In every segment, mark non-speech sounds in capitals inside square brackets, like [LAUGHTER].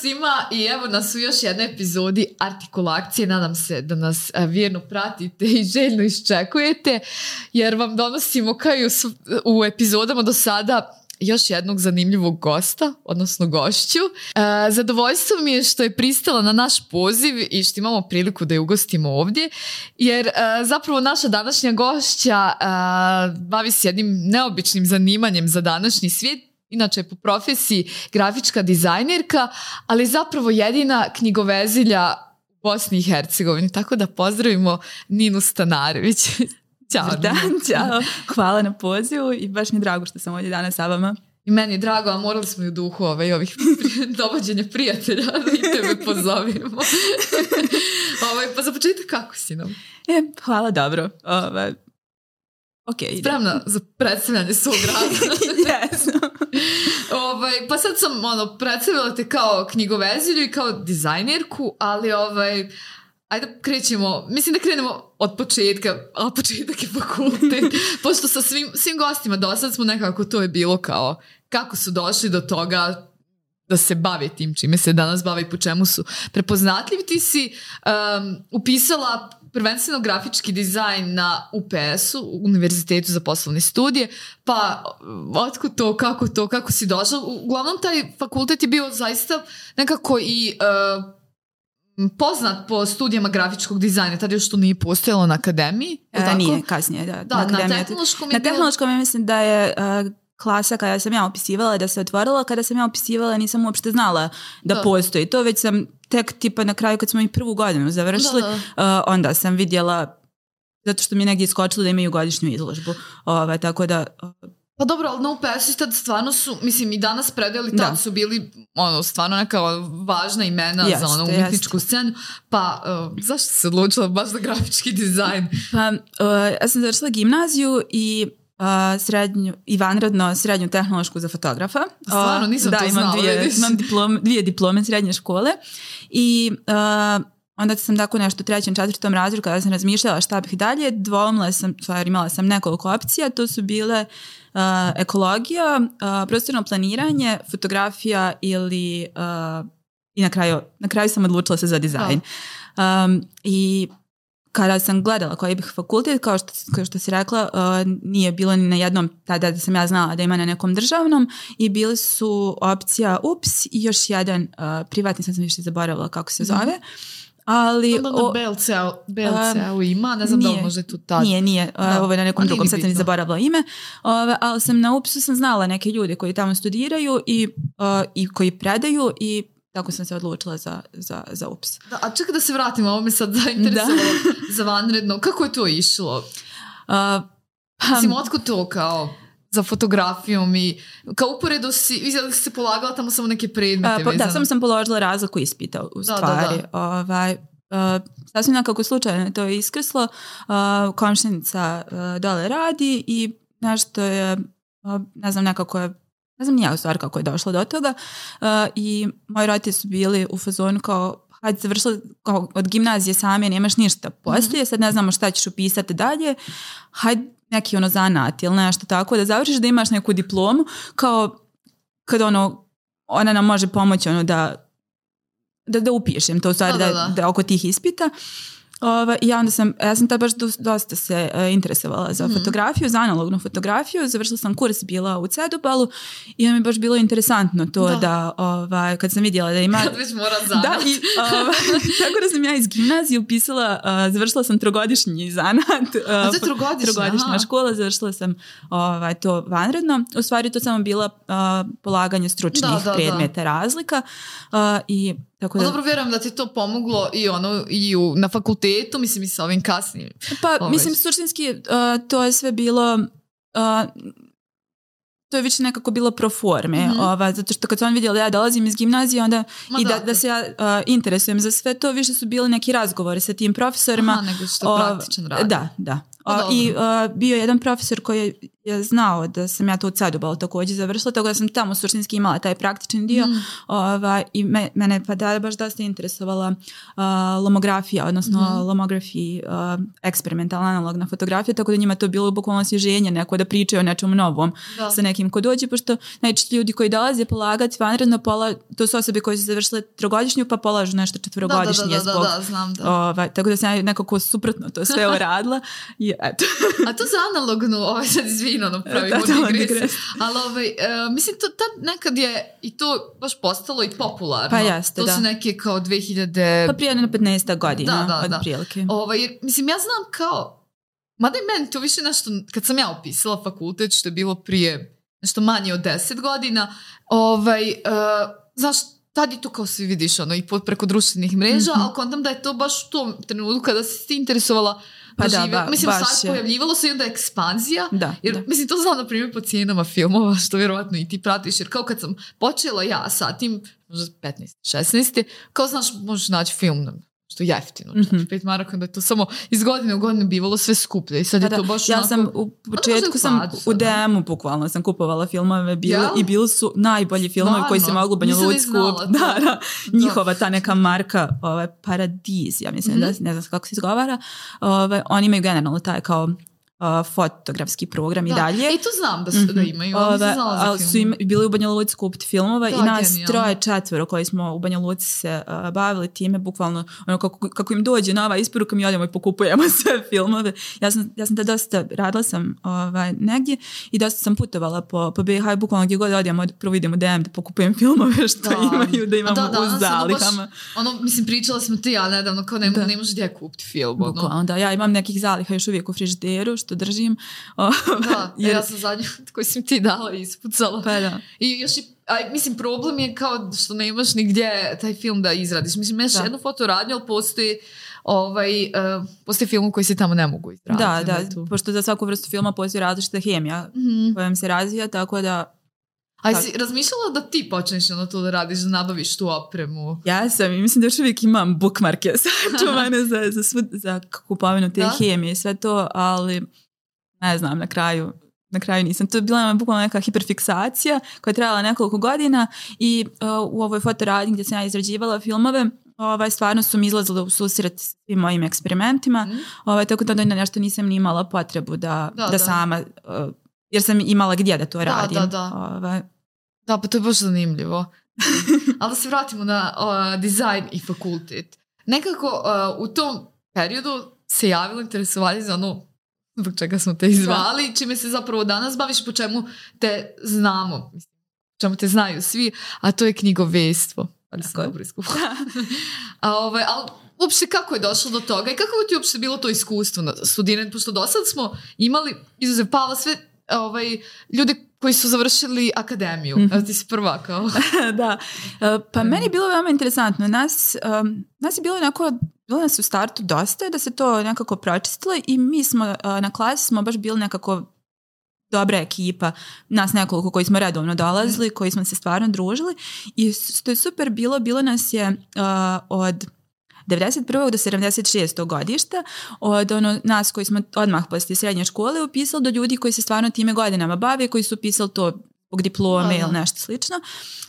svima i evo nas u još jednoj epizodi Artikulacije. Nadam se da nas a, vjerno pratite i željno iščekujete jer vam donosimo kao i u, u epizodama do sada još jednog zanimljivog gosta, odnosno gošću. E, zadovoljstvo mi je što je pristala na naš poziv i što imamo priliku da je ugostimo ovdje, jer e, zapravo naša današnja gošća e, bavi se jednim neobičnim zanimanjem za današnji svijet, inače po profesiji grafička dizajnerka, ali zapravo jedina knjigovezilja u Bosni i Hercegovini. Tako da pozdravimo Ninu Stanarević. [LAUGHS] Ćao. Dan, ćao. Hvala na pozivu i baš mi je drago što sam ovdje danas sa vama. I meni je drago, a morali smo i u duhu ovaj, ovih [LAUGHS] dovođenja prijatelja [LAUGHS] da i tebe pozovimo. ovaj, pa za početak kako si nam? E, hvala, dobro. Ove, ok. Spremna za predstavljanje svog rada. Jesam. [LAUGHS] ovaj, pa sad sam ono, predstavila te kao knjigovezilju i kao dizajnerku, ali ovaj, ajde krećemo, mislim da krenemo od početka, a početak je [LAUGHS] fakultet, pošto sa svim, svim gostima do sad smo nekako to je bilo kao kako su došli do toga da se bave tim čime se danas bave i po čemu su prepoznatljivi. Ti si um, upisala prvenstveno grafički dizajn na UPS-u, Univerzitetu za poslovne studije, pa otkud to, kako to, kako si došla? Uglavnom taj fakultet je bio zaista nekako i uh, poznat po studijama grafičkog dizajna, tada još to nije postojalo na akademiji. je E, tako? nije, kasnije, da. Da, na akademiji. tehnološkom je Na tehnološkom ja mislim da je uh, klasa kada sam ja opisivala da se otvorila, kada sam ja opisivala nisam uopšte znala da, Da. postoji to, već sam tek tipa na kraju kad smo i prvu godinu završili, Da, uh, onda sam vidjela zato što mi je negdje iskočilo da imaju godišnju izložbu. Ove, tako da, uh, Pa dobro, ali na UPS-u tad stvarno su, mislim i danas predeli tad Da. su bili ono, stvarno neka važna imena Jeste, za ono jeste. umjetničku scenu. Pa uh, zašto se odlučila baš za grafički dizajn? Pa, uh, ja sam završila gimnaziju i uh, srednju, i vanredno srednju tehnološku za fotografa. Stvarno, Uh, nisam da, to imam znala, Dvije, imam diplom, dvije diplome srednje škole i uh, onda sam tako nešto u trećem, četvrtom razredu kada sam razmišljala šta bih dalje, dvomila sam, stvar, imala sam nekoliko opcija, to su bile uh, ekologija, uh, prostorno planiranje, fotografija ili uh, i na kraju, na kraju sam odlučila se za dizajn. Um, I kada sam gledala koji bih fakultet, kao što, kao što si rekla, uh, nije bilo ni na jednom tada da sam ja znala da ima na nekom državnom i bili su opcija UPS i još jedan uh, privatni, sad sam više zaboravila kako se zove. Ali Onda na o- BLC-u BLC-u ima, ne znam da li nije. je tu tad. nije, nije, uh, Da. ovo je na nekom nije drugom, sad sam i zaboravila ime, Ove, ali sam na UPS-u sam znala neke ljude koji tamo studiraju i, uh, i koji predaju i tako sam se odlučila za, za, za UPS. Da, a čekaj da se vratimo, ovo me sad zainteresovalo [LAUGHS] za vanredno. Kako je to išlo? Uh, pa, Mislim, otkud to kao za fotografijom i kao uporedo si, se polagala tamo samo neke predmete A, po- da, vezano. samo sam položila razliku ispita u Da, da, stvari. Ovaj, uh, sasvim nekako slučajno je to iskrslo. Uh, komšinica uh, dole radi i nešto je, uh, ne znam, nekako je ne znam nija u stvari kako je došlo do toga uh, i moji roditelji su bili u fazonu kao hajde završila kao od gimnazije same nemaš ništa poslije, sad ne znamo šta ćeš upisati dalje, hajde neki ono zanat ili nešto tako da završiš da imaš neku diplomu kao kad ono ona nam može pomoći ono da da, da upišem to u stvari da, da, da. oko tih ispita Ova, ja onda sam, ja sam tad baš dos- dosta se e, interesovala za Mhm. fotografiju, za analognu fotografiju, završila sam kurs, bila u Cedubalu i mi je baš bilo interesantno to Da. da, ovaj, kad sam vidjela da ima... [LAUGHS] Kad već mora zanat. Da, i, ovaj, [LAUGHS] tako da sam ja iz gimnazije upisala, uh, završila sam trogodišnji zanat. Uh, A to je trogodišnja aha. škola, završila sam ovaj, to vanredno. U stvari to samo bila uh, polaganje stručnih Da, da, predmeta razlika uh, i tako Pa da... dobro, vjerujem da ti to pomoglo i ono i u, na fakultetu, mislim i sa ovim kasnijim. Pa Ovaj. mislim suštinski uh, to je sve bilo uh, to je više nekako bilo pro forme, Mhm. ova, zato što kad su oni vidjeli da ja dolazim iz gimnazije onda Ma i da, da. se ja uh, interesujem za sve to, više su bili neki razgovori sa tim profesorima. Aha, nego što praktičan rad. Da, da. Dobro. I uh, bio je jedan profesor koji je je znao da sam ja to u Cedubalu takođe završila, tako da sam tamo suštinski imala taj praktični dio Mm. ovaj, i me, mene pa da baš dosta interesovala uh, lomografija, odnosno Mhm. lomografi, uh, eksperimentalna analogna fotografija, tako da njima to bilo bukvalno osvježenje neko da pričaju o nečemu novom Da. sa nekim ko dođe, pošto najčešće ljudi koji dolaze polagati vanredno pola, to su osobe koje su završile trogodišnju pa polažu nešto četvrogodišnje da, da, da, zbog da, znam da. Ovaj, tako da sam ja nekako suprotno to sve uradila [LAUGHS] i eto. [LAUGHS] A to za analognu, ovaj sad izvino, ono pravimo da, digresiju. digres. Ali ovaj, e, mislim, to tad nekad je i to baš postalo i popularno. Pa jeste, to da. su neke kao 2000... Pa prije na 15 godina, Da, da, od da. prilike. Ovaj, mislim, ja znam kao, mada i meni to više nešto, kad sam ja upisala fakultet, što je bilo prije nešto manje od 10 godina, ovaj, uh, znaš, tad je to kao svi vidiš, ono, i pod, preko društvenih mreža, Mhm. ali kontam da je to baš u tom trenutku kada si ti interesovala Pa da, ba- mislim, baš sad je. pojavljivalo se i onda ekspanzija, Da, jer, da. mislim, to znam, na primjer, po cijenama filmova, što vjerovatno i ti pratiš, jer kao kad sam počela ja sa tim, možda 15, 16, kao znaš, možeš naći film što je jeftino, Mhm. mm pet maraka, da je to samo iz godine u godinu bivalo sve skuplje i sad Pa je da, to baš ja onako... sam u početku možda sam u. DM-u bukvalno sam kupovala filmove bili, Jel? i bili su najbolji filmovi koji se mogu Banja to. Da, da, njihova ta neka marka ovaj, Paradiz, ja mislim Mhm. da ne znam kako se izgovara. Ovaj, oni imaju generalno taj kao uh, fotografski program i Da. dalje. E, to znam da, su, da Mhm. imaju, Ove, ali film. su im, bili u Banja Luci kupiti filmova Da, i nas genijalno. troje četvero koji smo u Banja Luci se uh, bavili time, bukvalno ono kako, kako im dođe nova isporuka mi odemo i pokupujemo [LAUGHS] sve filmove. Ja sam, ja sam da dosta, radila sam ovaj, negdje i dosta sam putovala po, po BiH i bukvalno gdje god odemo, prvo idem u DM da pokupujem filmove [LAUGHS] što Da. imaju da imamo da, da, u ono zalihama. Ono, mislim, pričala smo ti, ja nedavno, kao ne, ne možeš gdje kupiti film, ono. Bukvalno, da, ja imam nekih zaliha još uvijek u frižideru što držim. [LAUGHS] Da, [LAUGHS] Jer- ja sam zadnju koju sam ti dala ispucala. pa da. I još i, a, mislim, problem je kao što nemaš nigdje taj film da izradiš. Mislim, imaš jednu fotoradnju, ali postoji, ovaj, uh, postoji film koji se tamo ne mogu izraditi. Da, da, tu. pošto za svaku vrstu filma postoji različita hemija Mhm. kojom se razvija, tako da A jesi razmišljala da ti počneš ono to da radiš, da nabaviš tu opremu? Ja sam i mislim da još uvijek imam bookmarke sačuvane [LAUGHS] za, za, svu, za kupovinu te Da? hemije i sve to, ali ne znam, na kraju na kraju nisam. To je bila bukvalno neka hiperfiksacija koja je trajala nekoliko godina i uh, u ovoj fotoradnji gdje sam ja izrađivala filmove ovaj, stvarno su mi izlazile u susret svim mojim eksperimentima, Mhm. ovaj, tako da nešto nisam ni imala potrebu da, Da, da, da. sama, uh, jer sam imala gdje da to radim. da, da. Ovaj, Da, pa to je baš zanimljivo. [LAUGHS] Ali da se vratimo na uh, dizajn i fakultet. Nekako uh, u tom periodu se javilo interesovanje za ono zbog čega smo te izvali, čime se zapravo danas baviš, po čemu te znamo, čemu te znaju svi, a to je knjigovestvo. Ali sam dobro a, ovaj, ali uopšte kako je došlo do toga i kako ti je uopšte bilo to iskustvo na studiranje, pošto do sad smo imali, izuzev Pavla, sve ovaj, ljude koji su završili akademiju. Mhm. Evo ti si prva kao... [LAUGHS] da. E, Pa meni je bilo veoma interesantno. Nas, um, nas je bilo onako, bilo nas u startu dosta da se to nekako pročistilo i mi smo uh, na klasi smo baš bili nekako dobra ekipa, nas nekoliko koji smo redovno dolazili, koji smo se stvarno družili i što je super bilo, bilo nas je uh, od 91. do 76. godišta od ono, nas koji smo odmah poslije srednje škole upisali do ljudi koji se stvarno time godinama bave, koji su upisali to zbog diplome ili nešto slično.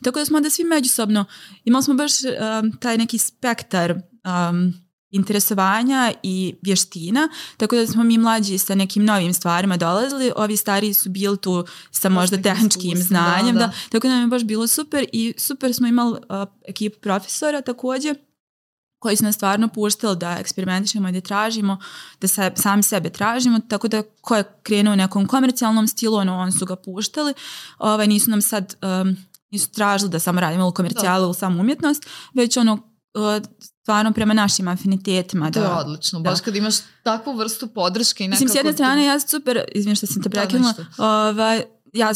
Tako da smo onda svi međusobno, imali smo baš um, taj neki spektar um, interesovanja i vještina, tako da smo mi mlađi sa nekim novim stvarima dolazili, ovi stariji su bili tu sa možda tehničkim iskustvima, da, znanjem, da, da. tako da nam je baš bilo super i super smo imali uh, ekipu profesora također koji su nas stvarno puštali da eksperimentišemo i da tražimo, da se, sami sebe tražimo, tako da ko je krenuo u nekom komercijalnom stilu, ono, on su ga puštali, ovaj, nisu nam sad, um, nisu tražili da samo radimo ili komercijalu ili samo umjetnost, već ono, uh, stvarno prema našim afinitetima. To je Da, odlično, da. baš kad imaš takvu vrstu podrške i nekako... Mislim, s jedne strane, ja super, izvim što sam te Da, prekinula, ovaj, ja,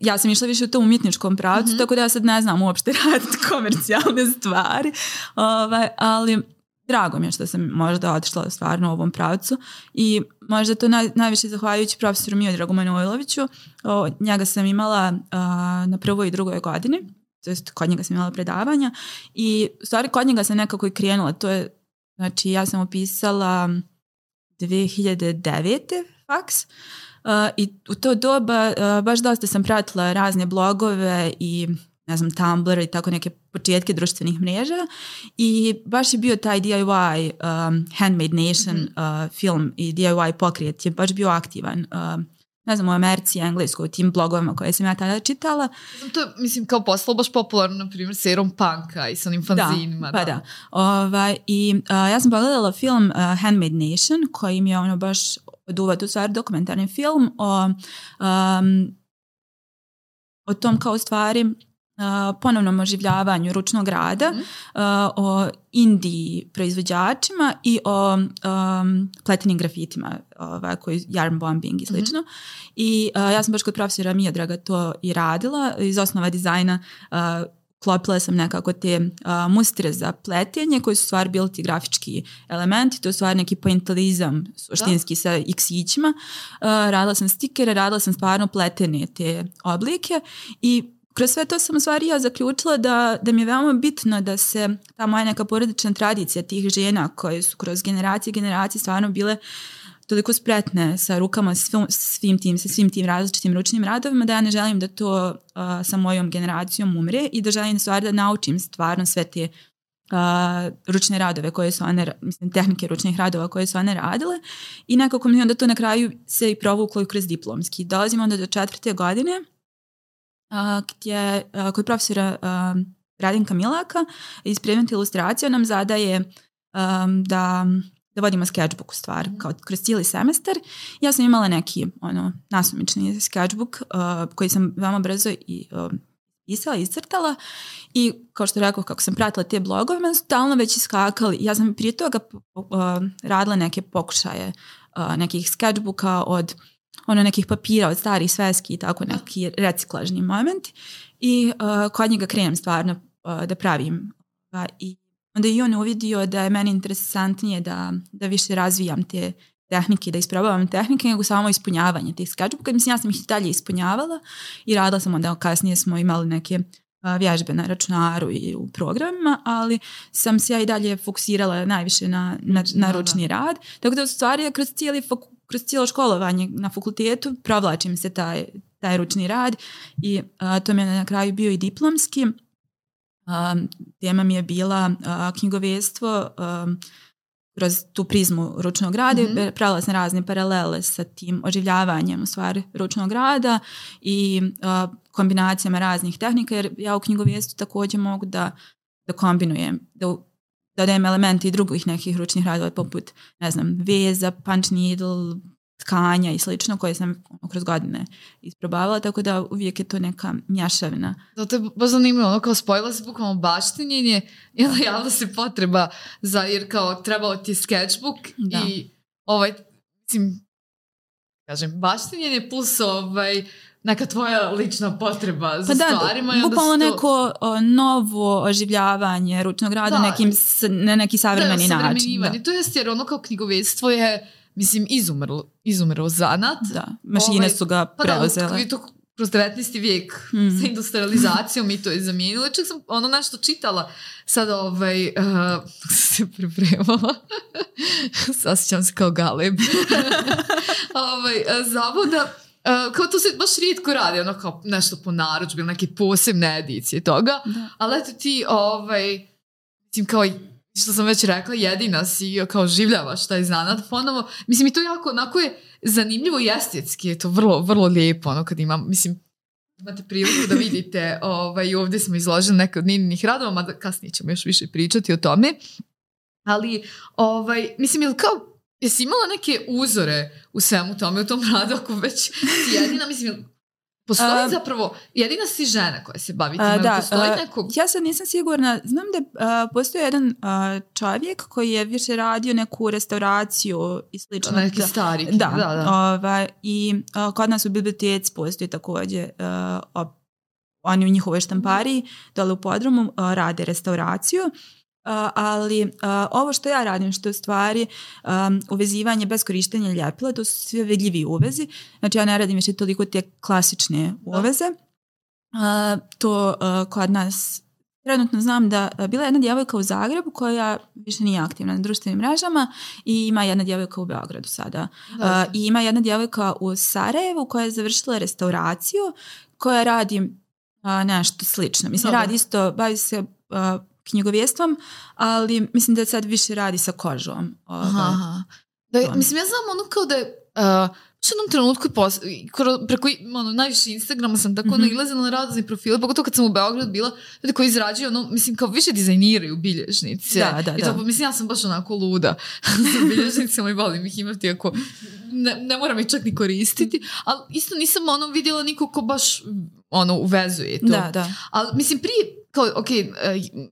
ja sam išla više u tom umjetničkom pravcu, Mhm. tako da ja sad ne znam uopšte [LAUGHS] raditi komercijalne stvari, ovaj, ali drago mi je što sam možda otišla stvarno u ovom pravcu i možda to naj, najviše zahvaljujući profesoru Miodragu Manojloviću. Njega sam imala a, na prvoj i drugoj godini, to jest kod njega sam imala predavanja i u stvari kod njega sam nekako i krenula. To je, znači ja sam upisala 2009. faks I u to doba baš dosta sam pratila razne blogove i ne znam, Tumblr i tako neke početke društvenih mreža i baš je bio taj DIY um, Handmade Nation uh, film i DIY pokret je baš bio aktivan. Uh, ne znam, u Americi i Engleskoj, u tim blogovima koje sam ja tada čitala. To je, mislim, kao postalo baš popularno, na primjer, s Erom Punka i sa onim fanzinima. Da, pa da. da. Ovaj, I uh, ja sam pogledala film uh, Handmade Nation, koji mi je ono baš od uvod, u stvari dokumentarni film o, um, o tom kao stvari ponovnom oživljavanju ručnog rada, mm -hmm. o indiji proizvođačima i o um, pletenim grafitima ovaj, koji yarn bombing i mhm. slično. Mm -hmm. I uh, ja sam baš kod profesora Miodraga to i radila iz osnova dizajna uh, klopila sam nekako te uh, mustre za pletenje koji su stvar bili ti grafički elementi, to je stvar neki pointalizam suštinski da. sa. Uh, radila sam stikere, radila sam stvarno pletene te oblike i kroz sve to sam stvari ja zaključila da, da mi je veoma bitno da se ta moja neka porodična tradicija tih žena koje su kroz generacije i generacije stvarno bile toliko spretne sa rukama svim, svim tim, sa svim tim različitim ručnim radovima da ja ne želim da to uh, sa mojom generacijom umre i da želim stvar da naučim stvarno sve te uh, ručne radove koje su one, mislim, tehnike ručnih radova koje su one radile i nekako mi onda to na kraju se i provuklo kroz diplomski. Dolazimo onda do četvrte godine a, gdje a, kod profesora a, Radinka Milaka iz predmeta ilustracija nam zadaje um, da da vodimo sketchbook u stvar, mhm. kao kroz cijeli semestar. Ja sam imala neki ono, nasumični sketchbook uh, koji sam veoma brzo i uh, pisala, iscrtala i kao što rekao, kako sam pratila te blogove, me stalno već iskakali. Ja sam prije toga uh, radila neke pokušaje uh, nekih sketchbooka od ono nekih papira od starih sveski i tako neki reciklažni moment i uh, kod njega krenem stvarno uh, da pravim uh, i onda i on uvidio da je meni interesantnije da, da više razvijam te tehnike, da isprobavam tehnike, nego samo ispunjavanje tih sketchbooka. Mislim, ja sam ih dalje ispunjavala i radila sam onda kasnije smo imali neke vježbe na računaru i u programima, ali sam se ja i dalje fokusirala najviše na, na, na ručni rad. Tako da u stvari kroz cijeli kroz cijelo školovanje na fakultetu provlačim se taj, taj ručni rad i a, to mi je na kraju bio i diplomski. Tema mi je bila a, kroz tu prizmu ručnog rada. Mm -hmm. Pravila sam razne paralele sa tim oživljavanjem u stvari ručnog rada i kombinacijama raznih tehnika jer ja u knjigovijestvu također mogu da, da kombinujem, da dodajem elementi i drugih nekih ručnih radova poput, ne znam, veza, punch needle, tkanja i slično koje sam kroz godine isprobavala, tako da uvijek je to neka mjašavina. Da, to je baš zanimljivo, ono kao spojila se bukvalno baštinjenje i javila se potreba za, jer kao trebalo ti sketchbook da. i ovaj, mislim, kažem, baštinjenje plus ovaj, neka tvoja lična potreba za pa da, stvarima. Da, bukvalno to... neko o, novo oživljavanje ručnog rada da, nekim, na neki savremeni da, način. Da. To jest jer ono kao knjigovedstvo je mislim, izumrlo, izumrlo zanat. Da, mašine ovaj, su ga preuzele. Pa da, to kroz 19. vijek mm. sa industrializacijom i to je zamijenilo. Čak sam ono nešto čitala sad ovaj, uh, se pripremala. [LAUGHS] Sasjećam se kao galeb. [LAUGHS] ovaj, zavoda Uh, kao to se baš rijetko radi, ono kao nešto po naručbi, neke posebne edicije toga, da. ali eto ti, ovaj, mislim kao što sam već rekla, jedina si kao življavaš taj zanat ponovo. Mislim, i to jako onako je zanimljivo i estetski, je to vrlo, vrlo lijepo, ono kad imam, mislim, imate priliku da vidite, [LAUGHS] ovaj, ovdje smo izložili neke od Nininih radova, mada kasnije ćemo još više pričati o tome. Ali, ovaj, mislim, ili kao Jesi imala neke uzore u svemu tome, u tom radu, ako već jedina, mislim, Postoji uh, zapravo, jedina si žena koja se bavi time, uh, da, postoji neko... Ja sad nisam sigurna, znam da uh, postoji jedan čovjek koji je više radio neku restauraciju i slično. Neki stari. Da, da, da. Ovaj, i kod nas u biblioteci postoji takođe uh, oni u njihovoj štampariji dole u podromu uh, rade restauraciju ali ovo što ja radim, što je stvari um, uvezivanje bez korištenja ljepila, to su sve vidljivi uvezi. Znači ja ne radim više toliko te klasične uveze. To kod nas trenutno znam da bila je jedna djevojka u Zagrebu koja više nije aktivna na društvenim mrežama i ima jedna djevojka u Beogradu sada. I ima jedna djevojka u Sarajevu koja je završila restauraciju koja radi nešto slično. Mislim, Dobro. radi isto, bavi se a, knjigovjestvom, ali mislim da sad više radi sa kožom. Ovaj. Aha. Da, mislim, ja znam ono kao da je... Uh, u jednom trenutku pos, preko ono, najviše Instagrama sam tako Mhm. nailazila na razne profile, pogotovo kad sam u Beograd bila, ljudi koji izrađuju, ono, mislim, kao više dizajniraju bilježnice. Da, da, I to, da. mislim, ja sam baš onako luda [LAUGHS] sa bilježnicama i volim ih imati ako ne, ne moram ih čak ni koristiti, ali isto nisam ono vidjela niko ko baš ono uvezuje to. Da, da. Ali mislim prije kao, ok, e,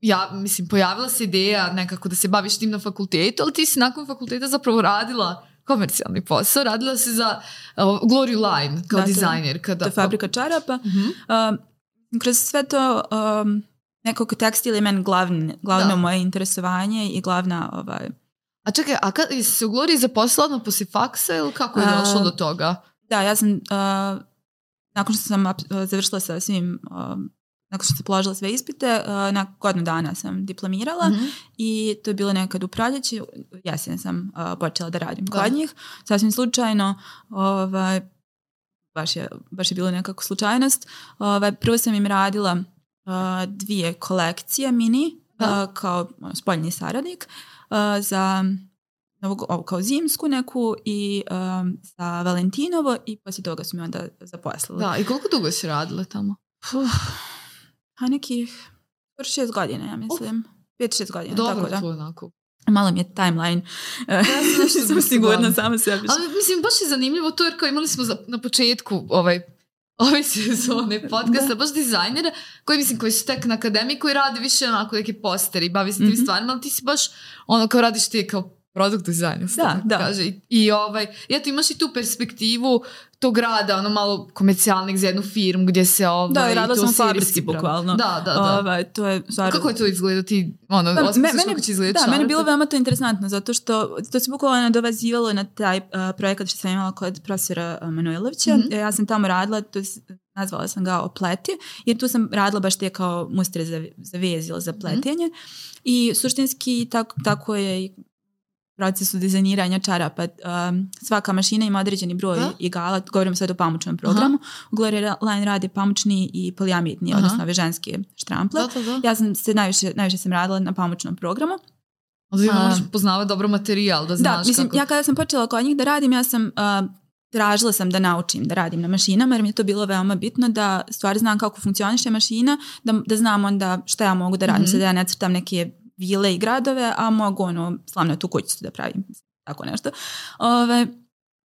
ja, mislim, pojavila se ideja nekako da se baviš tim na fakultetu, ali ti si nakon fakulteta zapravo radila komercijalni posao, radila si za uh, Glory Line kao Da, to je- dizajnerka. To je fabrika čarapa. Mhm. Um, kroz sve to um, nekako tekstil je meni glavni, glavno Da. moje interesovanje i glavna ovaj, A čekaj, a kad jesi se u Glory zaposlila odmah poslije faksa ili kako je A, došlo do toga? Da, ja sam, uh, nakon što sam uh, završila sa svim, um, nakon što sam položila sve ispite, uh, na godinu dana sam diplomirala Mhm. i to je bilo nekad u proljeći, jesen sam uh, počela da radim kod njih, sasvim slučajno, ovaj, baš, je, baš je bilo nekako slučajnost. Ovaj, prvo sam im radila uh, dvije kolekcije mini, Da. kao ono, spoljni saradnik, za ovo kao zimsku neku i um, za Valentinovo i poslije toga su mi onda zaposlili. Da, i koliko dugo si radila tamo? A nekih skoro šest godina, ja mislim. Pet, šest godina, Dobro, tako da. to onako. Malo mi je timeline. Ja sam [LAUGHS] Sam sigurna sama sebi. Ali mislim, baš je zanimljivo to jer kao imali smo za, na početku ovaj ove sezone [LAUGHS] podcasta, baš dizajnera koji mislim koji su tek na akademiji koji rade više onako neke posteri bavi se tim Mhm. stvarima, ali ti si baš ono kao radiš ti kao produkt dizajner. Da, da. Kaže. I, I ovaj, eto imaš i tu perspektivu tog rada, ono malo komercijalnih za jednu firmu gdje se ovaj, Da, i radila to sam fabrici, bukvalno. Da, da, da. Ovaj, to je stvarno... Kako je to izgleda ti, ono, Pa, osmisliš me- kako će izgledati Da, meni je bilo veoma to interesantno, zato što to se bukvalno nadovezivalo na taj uh, projekat što sam imala kod profesora uh, Manojlovića. Mhm. Ja sam tamo radila, to nazvala sam ga opleti, jer tu sam radila baš te kao mustre za, za vez ili za Mhm. pletenje. I suštinski tako, tako je procesu dizajniranja čarapa. Um, svaka mašina ima određeni broj Da. igala, govorim sad o pamučnom programu. U Glory Line radi pamučni i polijamitni, Aha. odnosno ove ženske štrample. Da, da. Ja sam se najviše, najviše sam radila na pamučnom programu. Ali A- moraš poznavati dobro materijal, da znaš Da, mislim, kako... ja kada sam počela kod njih da radim, ja sam uh, tražila sam da naučim da radim na mašinama, jer mi je to bilo veoma bitno da stvari znam kako funkcioniše mašina, da, da znam onda šta ja mogu da radim, Mhm. sad da ja ne crtam neke vile i gradove, a mogu ono slavno tu kućicu da pravim, tako nešto. Ove,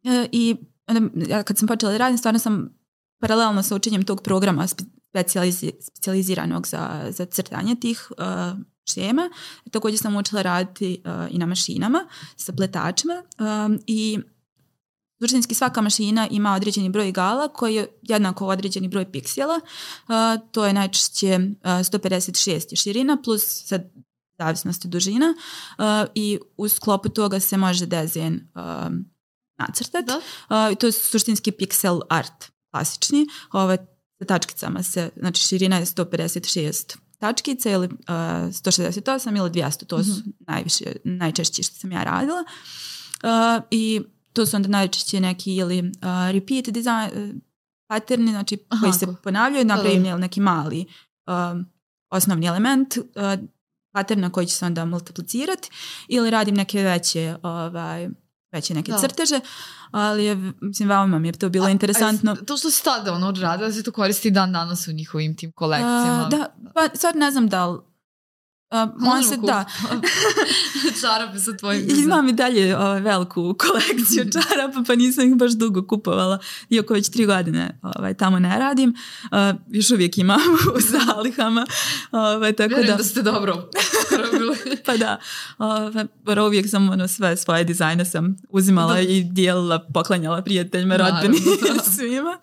e, I onda, kad sam počela radim, stvarno sam paralelno sa učenjem tog programa spe- specijalizi, specijaliziranog za, za crtanje tih uh, šema, također sam učila raditi uh, i na mašinama sa pletačima um, i suštinski svaka mašina ima određeni broj igala koji je jednako određeni broj piksela. Uh, to je najčešće uh, 156 je širina plus sad zavisnosti dužina uh, i u sklopu toga se može dezen um, nacrtati. Da? Uh, to je suštinski pixel art klasični. Ove sa tačkicama se, znači širina je 156 tačkica ili uh, 168 ili 200, to su Mhm. najviše, najčešće što sam ja radila. Uh, I to su onda najčešće neki ili repeat design, paterni, znači Aha, koji se ponavljaju, napravim neki mali um, osnovni element uh, paterna koji će se onda multiplicirati ili radim neke veće ovaj, veće neke Da. crteže, ali je, mislim, veoma mi je to bilo A- interesantno. a to što si tada ono radila, da se to koristi dan danas u njihovim tim kolekcijama. A, da, pa sad ne znam da li Možemo se, da, [LAUGHS] čarape sa tvojim imam i dalje ovaj, veliku kolekciju [LAUGHS] čarapa, pa nisam ih baš dugo kupovala, iako već tri godine ovaj, tamo ne radim. A, još uvijek imam [LAUGHS] u zalihama, ovaj, tako Vjerujem da, da ste dobro pa da, ovaj, uvijek sam ono, sve svoje dizajne sam uzimala Da. i dijelila, poklanjala prijateljima, da. svima.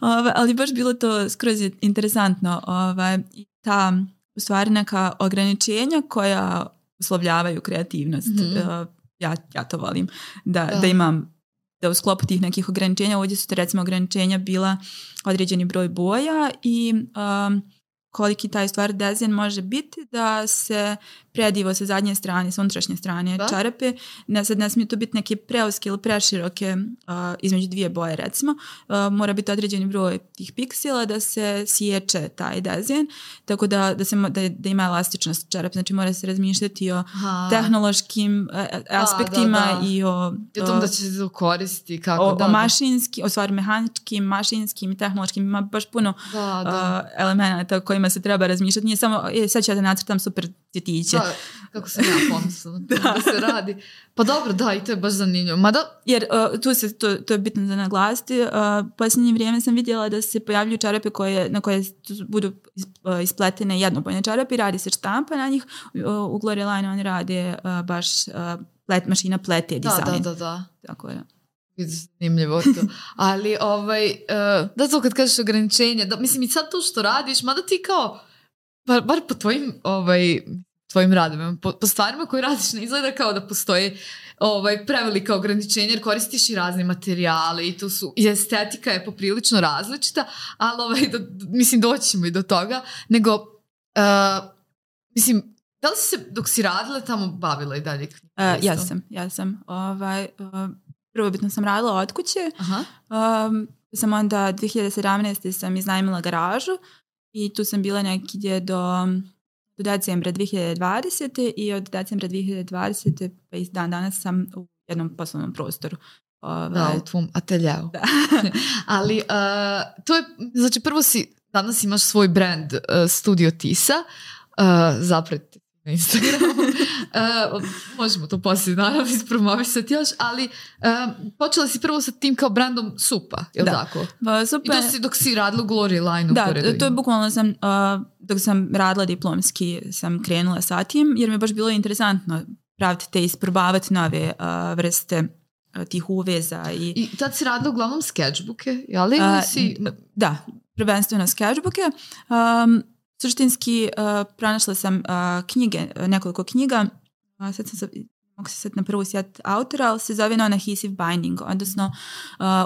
Ovaj, ali baš bilo to skroz interesantno. Ovaj, ta, u stvari, neka ograničenja koja uslovljavaju kreativnost. Mhm. eh, ja, ja to volim. Da, Da. da. imam da u sklopu tih nekih ograničenja, ovdje su to recimo ograničenja bila određeni broj boja i um, koliki taj stvar dezin može biti da se predivo sa zadnje strane, sa unutrašnje strane Da. čarape. Ne, sad ne smije to biti neke preuske ili preširoke uh, između dvije boje recimo. Uh, mora biti određeni broj tih piksela da se sječe taj dezin, tako da, da, se, da, da ima elastičnost čarape. Znači mora se razmišljati o Aha. tehnološkim e, aspektima da. i o, I o tom da će se to koristiti, kako o, da. o mašinski, o stvari mehaničkim, mašinskim i tehnološkim, ima baš puno Da, da. uh, elemenata o kojima se treba razmišljati. Nije samo, e, sad ću ja da nacrtam super cvjetiće. Da, kako sam ja pomislila da. da se radi. Pa dobro, da, i to je baš zanimljivo. Mada, Jer uh, tu se, to, to je bitno za naglasiti, uh, posljednje vrijeme sam vidjela da se pojavljuju čarape koje, na koje budu uh, ispletene jednobojne čarape i radi se štampa na njih. Uh, u Glory Line oni rade uh, baš uh, plet, mašina plete da, dizajn. da, da, da. Tako je. Zanimljivo to. Ali, ovaj, uh, da to kad kažeš ograničenje, da, mislim i sad to što radiš, mada ti kao, bar, bar po tvojim, ovaj, tvojim radovima, po, po stvarima koje radiš ne izgleda kao da postoje ovaj, prevelika ograničenja jer koristiš i razne materijale i tu su, i estetika je poprilično različita, ali ovaj, do, mislim doći ćemo i do toga, nego, uh, mislim, da li si se dok si radila tamo bavila i dalje Uh, ja sam, ja sam. Ovaj, uh, prvobitno sam radila od kuće, Aha. Um, sam onda 2017. sam iznajmila garažu i tu sam bila negdje do, do decembra 2020. i od decembra 2020. pa i dan danas sam u jednom poslovnom prostoru. Ovaj, Da, u tvom ateljeu. [LAUGHS] Ali uh, to je, znači prvo si, danas imaš svoj brand uh, Studio Tisa, uh, zapratite na Instagramu. Uh, [LAUGHS] možemo to poslije naravno ispromovisati još, ali uh, počela si prvo sa tim kao brandom supa, je li Da. tako? Pa, I super. to si dok si radila u Glory Line-u Da, pored to je bukvalno sam, uh, dok sam radila diplomski, sam krenula sa tim, jer mi je baš bilo interesantno praviti te isprobavati nove uh, vrste uh, tih uveza i I tad si radila uglavnom sketchbooke, jel? Si... Da, prvenstveno sketchbooke. Um, suštinski uh, pronašla sam uh, knjige, nekoliko knjiga, uh, sad sam se, mogu se sad na prvu sjeti autora, ali se zove non-adhesive binding, odnosno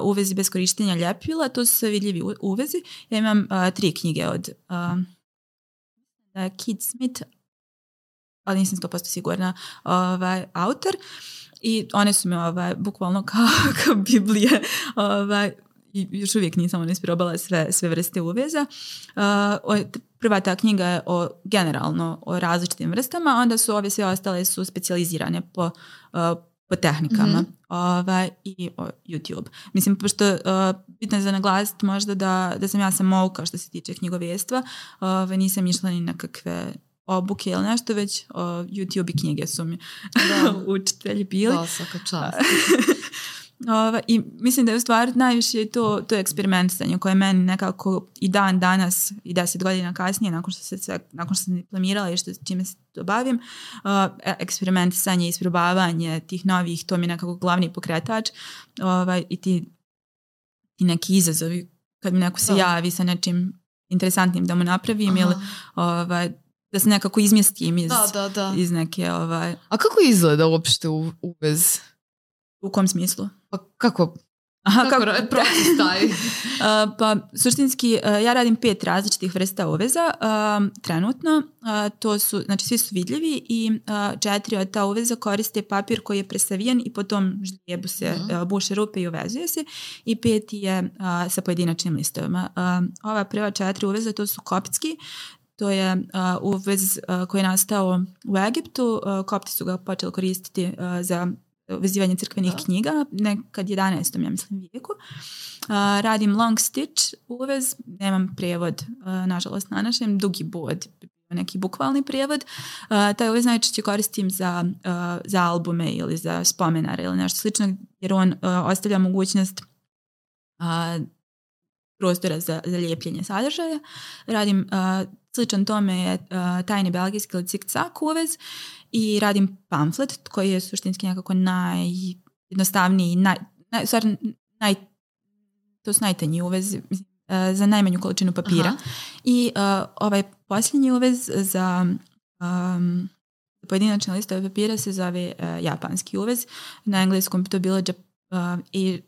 uvezi bez korištenja ljepila, to su sve vidljivi uvezi. Ja imam tri knjige od Kid Smith, ali nisam 100% sigurna, ovaj, autor. I one su mi ovaj, bukvalno kao, [LAUGHS] kao Biblije ovaj, i još uvijek nisam ono isprobala sve, sve vrste uveza. Uh, prva ta knjiga je o, generalno o različitim vrstama, onda su ove sve ostale su specijalizirane po, uh, po tehnikama Mhm. ovaj, i o YouTube. Mislim, pošto uh, bitno je za naglasiti možda da, da sam ja sam mouka što se tiče knjigovjestva, ovaj, nisam išla ni na kakve obuke ili nešto, već o, YouTube i knjige su mi Da. [LAUGHS] učitelji bili. Da, svaka čast. [LAUGHS] Ova, I mislim da je u stvari najviše to, to eksperimentisanje koje meni nekako i dan danas i deset godina kasnije nakon što se sve, nakon što sam diplomirala i što, čime se to bavim, uh, eksperimentisanje, isprobavanje tih novih, to mi je nekako glavni pokretač ovaj, i ti, ti neki izazovi kad mi neko se Da. javi sa nečim interesantnim da mu napravim ili Aha. ovaj, da se nekako izmjestim iz, Da, da, iz neke, ovaj, A kako izgleda uopšte u- uvez? u kom smislu? Pa kako, Aha, kako, ra- proces [LAUGHS] taj? Pa suštinski uh, ja radim pet različitih vrsta uveza trenutno. To su, znači svi su vidljivi i četiri od ta uveza koriste papir koji je presavijen i potom žlijebu se Mhm. uh, buše rupe i uvezuje se i peti je sa pojedinačnim listovima. Ova prva četiri uveza to su koptski, to je uvez koji je nastao u Egiptu. Kopti su ga počeli koristiti za vezivanje crkvenih Da. knjiga, nekad 11. ja mislim vijeku. Uh, radim long stitch uvez, nemam prijevod, uh, nažalost na našem, dugi bod, neki bukvalni prijevod. Uh, taj uvez najčešće koristim za, za albume ili za spomenare ili nešto slično, jer on ostavlja mogućnost prostora za, za lijepljenje sadržaja. Radim uh, sličan tome je uh, tajni belgijski ili cik-cak uvez i radim pamflet koji je suštinski nekako najjednostavniji, naj, naj, u stvari, naj, to su najtanji uvez uh, za najmanju količinu papira. Aha. I uh, ovaj posljednji uvez za um, pojedinačne listove papira se zove japanski uvez. Na engleskom bi to bilo i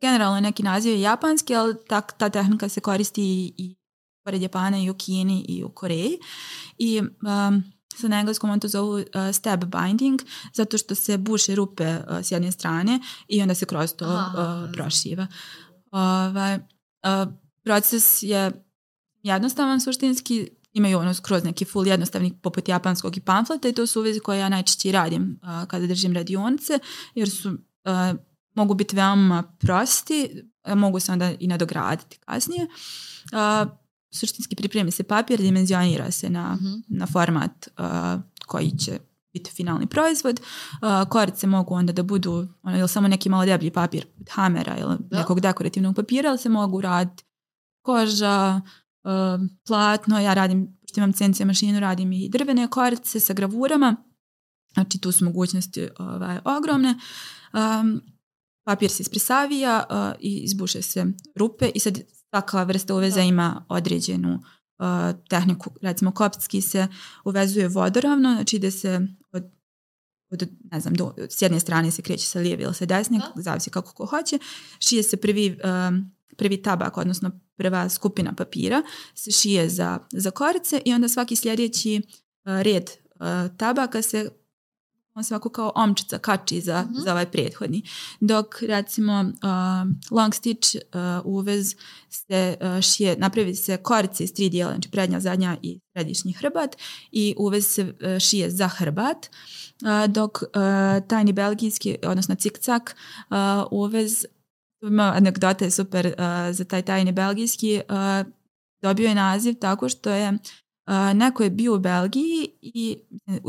generalno neki naziv je japanski, ali ta, ta tehnika se koristi i pored Japana i u Kini i u Koreji. I um, sa na engleskom on to zovu uh, stab binding, zato što se buše rupe uh, s jedne strane i onda se kroz to uh, prošiva. Ovaj, uh, proces je jednostavan suštinski, imaju ono skroz neki full jednostavni poput japanskog i pamfleta i to su uvezi koje ja najčešće radim uh, kada držim radionice, jer su uh, mogu biti veoma prosti, mogu se onda i nadograditi kasnije. Uh, suštinski pripremi se papir, dimenzionira se na. -huh. na format uh, koji će biti finalni proizvod. Uh, korice mogu onda da budu ono, ili samo neki malo deblji papir hamera ili da. nekog dekorativnog papira, ali se mogu raditi koža, uh, platno, ja radim, što imam CNC mašinu, radim i drvene korice sa gravurama, znači tu su mogućnosti ovaj, ogromne. Um, papir se ispresavija uh, i izbuše se rupe i sad svaka vrsta uveza ima određenu uh, tehniku. Recimo kopski se uvezuje vodoravno, znači da se od, od ne znam, do, s jedne strane se kreće sa lijeve ili sa desne, da. zavisi kako ko hoće. Šije se prvi, uh, prvi tabak, odnosno prva skupina papira se šije za, za korice i onda svaki sljedeći uh, red uh, tabaka se on se ovako kao omčica kači za, mm -hmm. za ovaj prethodni. Dok recimo uh, long stitch uh, uvez se uh, šije, napravi se korice iz tri dijela, znači prednja, zadnja i središnji hrbat i uvez se uh, šije za hrbat, uh, dok uh, tajni belgijski, odnosno cikcak uh, uvez ima anegdota je super za taj tajni belgijski dobio je naziv tako što je uh, neko je bio u Belgiji i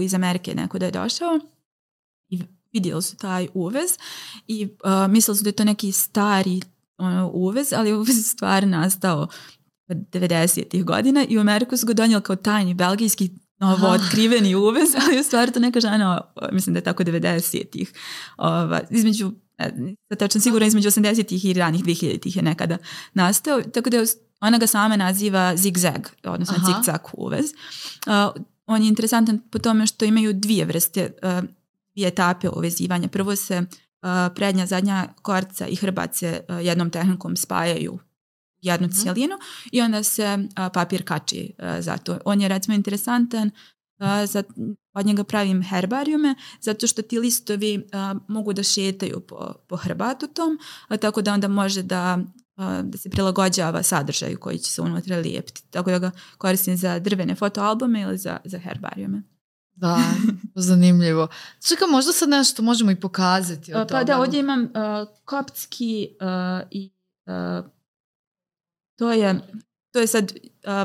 iz Amerike neko da je došao vidjeli su taj uvez i uh, mislili su da je to neki stari ono, uvez, ali uvez [LAUGHS] stvar nastao 90-ih godina i u Ameriku su ga donijeli kao tajni belgijski novo [GASPS] otkriveni uvez, ali u stvari to neka žena, mislim da je tako 90-ih, ova, između tačno sigurno između 80-ih i ranih 2000-ih je nekada nastao, tako da ona ga sama naziva zigzag, odnosno zigzag uvez. Uh, on je interesantan po tome što imaju dvije vrste uh, dvije etape uvezivanja. Prvo se uh, prednja, zadnja korca i hrbat se uh, jednom tehnikom spajaju u jednu -hmm. cijelinu i onda se uh, papir kači za to. On je recimo interesantan za, od njega pravim herbarijume zato što ti listovi uh, mogu da šetaju po, po hrbatu tom, uh, tako da onda može da da se prilagođava sadržaju koji će se unutra lijepiti. Tako da ga koristim za drvene fotoalbume ili za, za herbarijume. Da, [LAUGHS] zanimljivo. Čekaj, možda sad nešto možemo i pokazati od Pa toga. da, ovdje imam uh, kopski uh, i uh, to je to je sad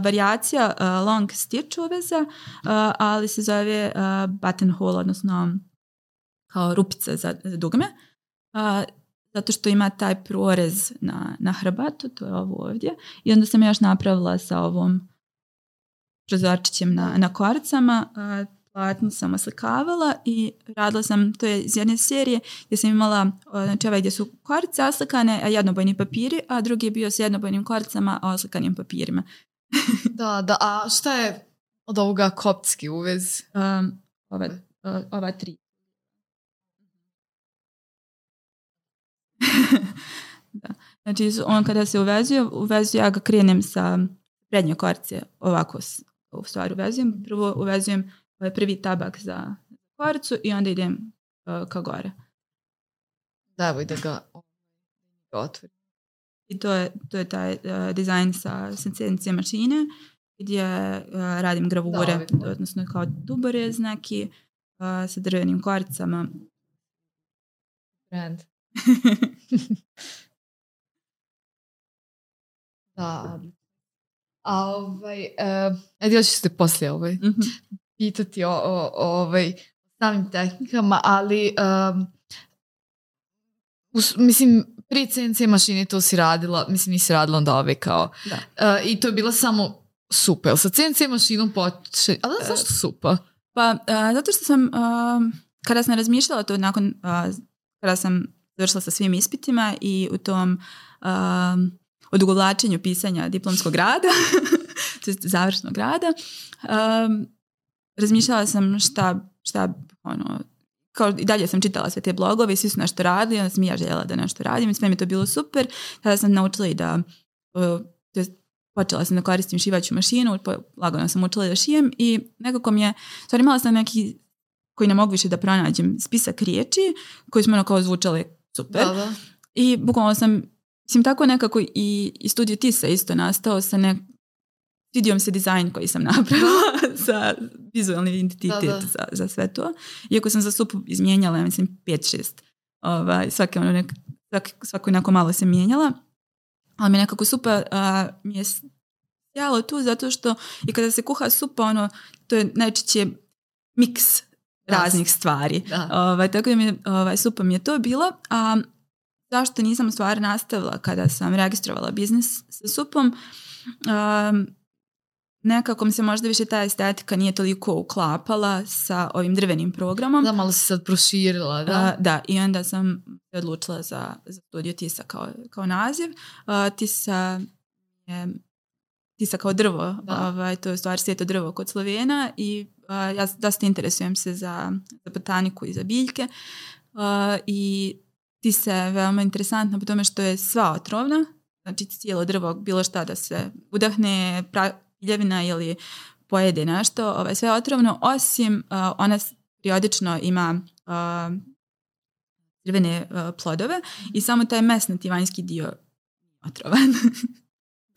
varijacija long stitch uveza, ali se zove buttonhole, odnosno kao rupica za, za dugme. Zato što ima taj prorez na, na hrbatu, to je ovo ovdje. I onda sam još napravila sa ovom prozorčićem na, na koricama. Platno sam oslikavala i radila sam, to je iz jedne serije gdje sam imala, znači ovaj gdje su korice oslikane, a jednobojni papiri, a drugi je bio s jednobojnim koricama, a oslikanim papirima. [LAUGHS] da, da, a šta je od ovoga koptski uvez? Um, ova, ova tri. [LAUGHS] da. Znači, on kada se uvezuje, uvezuje, ja ga krenem sa prednje korice, ovako u stvari uvezujem. Prvo uvezujem ovaj prvi tabak za koricu i onda idem uh, ka gore. Da, da ga otvori. I to je, to je taj uh, dizajn sa CNC mašine gdje uh, radim gravure, da, odnosno kao duborez neki uh, sa drvenim koricama. Brand. [LAUGHS] da. A ovaj, uh, ajde još ćete poslije ovaj. Mm -hmm pitati o, o, ovaj, samim tehnikama, ali um, us, mislim, prije CNC mašine to si radila, mislim nisi radila onda ove kao, da. Uh, i to je bila samo supa. Sa CNC mašinom poče, ali da, zašto supa? Pa, uh, zato što sam, uh, kada sam razmišljala to nakon, uh, kada sam završila sa svim ispitima i u tom uh, odugovlačenju pisanja diplomskog rada, [LAUGHS] završnog rada, um, razmišljala sam šta, šta ono, kao i dalje sam čitala sve te blogove i svi su nešto radili, onda sam ja željela da nešto radim i sve mi to bilo super. Tada sam naučila i da, to je počela sam da koristim šivaću mašinu, lagano sam učila da šijem i nekako mi je, stvari imala sam neki koji ne mogu više da pronađem spisak riječi koji smo ono kao zvučale super. Da, da. I bukvalno sam, mislim tako nekako i, i studio Tisa isto nastao sa nek... Svidio mi se dizajn koji sam [LAUGHS] napravila za vizualni identitet Da, da. Za, za sve to. Iako sam za supu izmijenjala, ja mislim, 5-6. Ovaj, svake ono nek, svaki, svako onako malo se mijenjala. Ali mi nekako supa a, mi je sjalo tu zato što i kada se kuha supa, ono, to je najčešće miks raznih stvari. Da. Ovaj, tako da mi je, ovaj, super mi je to bilo. A zašto nisam u stvari nastavila kada sam registrovala biznis sa supom? Um, nekako mi se možda više ta estetika nije toliko uklapala sa ovim drvenim programom. Da, malo si sad proširila, da. A, da, i onda sam se odlučila za, za studio Tisa kao, kao naziv. A, Tisa je Tisa kao drvo, ovaj, to je u stvari svijeto drvo kod Slovena i a, ja dosta interesujem se za, za botaniku i za biljke A, i Tisa je veoma interesantna po tome što je sva otrovna, znači cijelo drvo, bilo šta da se udahne, pra, piljevina ili pojede nešto, ovaj, sve je otrovno, osim a, ona periodično ima a, crvene a, plodove i samo taj mesnati vanjski dio otrovan. [LAUGHS]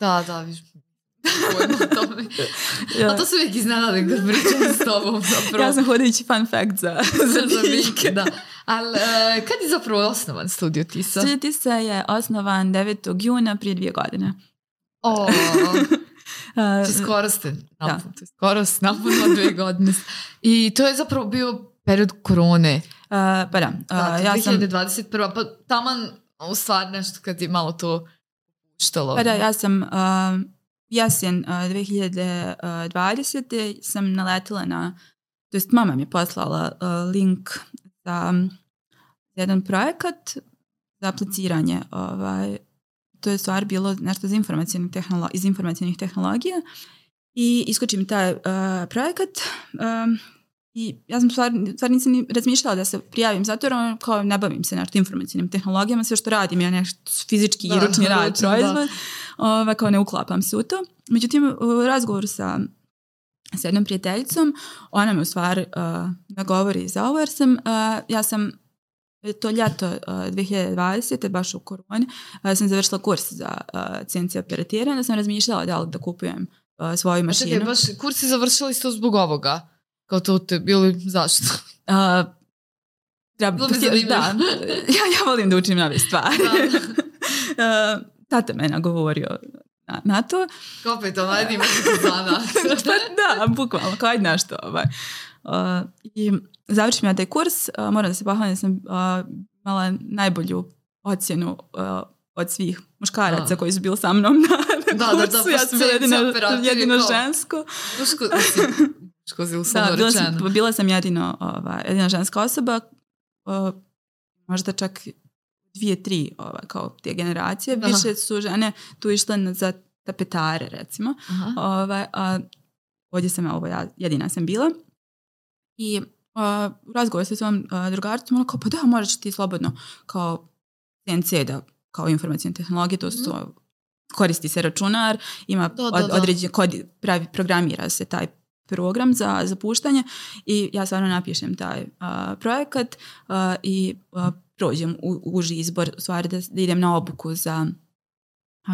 Da, da, viš. [LAUGHS] Tome. A to se uvijek iznenade kad pričam s tobom [LAUGHS] zapravo. ja sam hodajući fun fact za, za biljke. Da. Ali e, kad je zapravo osnovan studio Tisa? Studio Tisa je osnovan 9. juna prije dvije godine. O, [LAUGHS] Znači skoro ste Da. napunili. Skoro napunila dvije godine. I to je zapravo bio period korone. a, pa da, Da, ja sam 2021. Pa taman u stvari nešto kad je malo to puštalo. Pa da, ja sam uh, jesen uh, 2020. sam naletila na, to jest mama mi je poslala uh, link za jedan projekat za apliciranje. Ovaj, to je stvar bilo nešto za informacijne tehnolo- iz informacijnih tehnologija i iskoči mi taj uh, projekat um, i ja sam stvar, stvar nisam ni razmišljala da se prijavim zato jer ono, kao ne bavim se nešto informacijnim tehnologijama, sve što radim je nešto fizički Da, i ručni rad ručno, proizvod, ovaj, kao ne uklapam se u to. Međutim, u razgovoru sa sa jednom prijateljicom, ona me u stvari uh, nagovori za ovo jer sam, uh, ja sam to ljeto uh, 2020. baš u koroni, uh, sam završila kurs za CNC operatira, onda sam razmišljala da li da kupujem svoju mašinu. Čekaj, baš kurs si završila isto zbog ovoga. Kao to te bili, zašto? Uh, treba, Bilo bi da, [LAUGHS] ja, ja volim da učim nove stvari. Da. uh, tata me nagovorio na, na to. Opet, ajde ima zana. [LAUGHS] pa da, bukvalno, kao ajde nešto. Ovaj. Uh, I završim ja taj kurs, uh, moram da se pohvalim da sam uh, imala najbolju ocjenu od svih muškaraca Da. koji su bili sa mnom na, na Da, da, da, kursu. ja pa sam jedino, jedino žensko. Muško, [LAUGHS] Da, bila sam, bila sam jedino, ovaj, jedina ženska osoba, uh, možda čak dvije, tri ovaj, kao te generacije. Da. Više su žene tu išle na, za tapetare, recimo. Aha. Ovaj, a ovdje sam, ovo ja jedina sam bila. I uh, u razgovoru sa svojom uh, drugaricom, ona kao, pa da, možeš ti slobodno kao CNC da kao informacijne tehnologije, to su to, koristi se računar, ima od, da. određen kod, pravi, programira se taj program za, za puštanje i ja stvarno napišem taj a, projekat a, i a, prođem u, uži izbor, u stvari da, da idem na obuku za,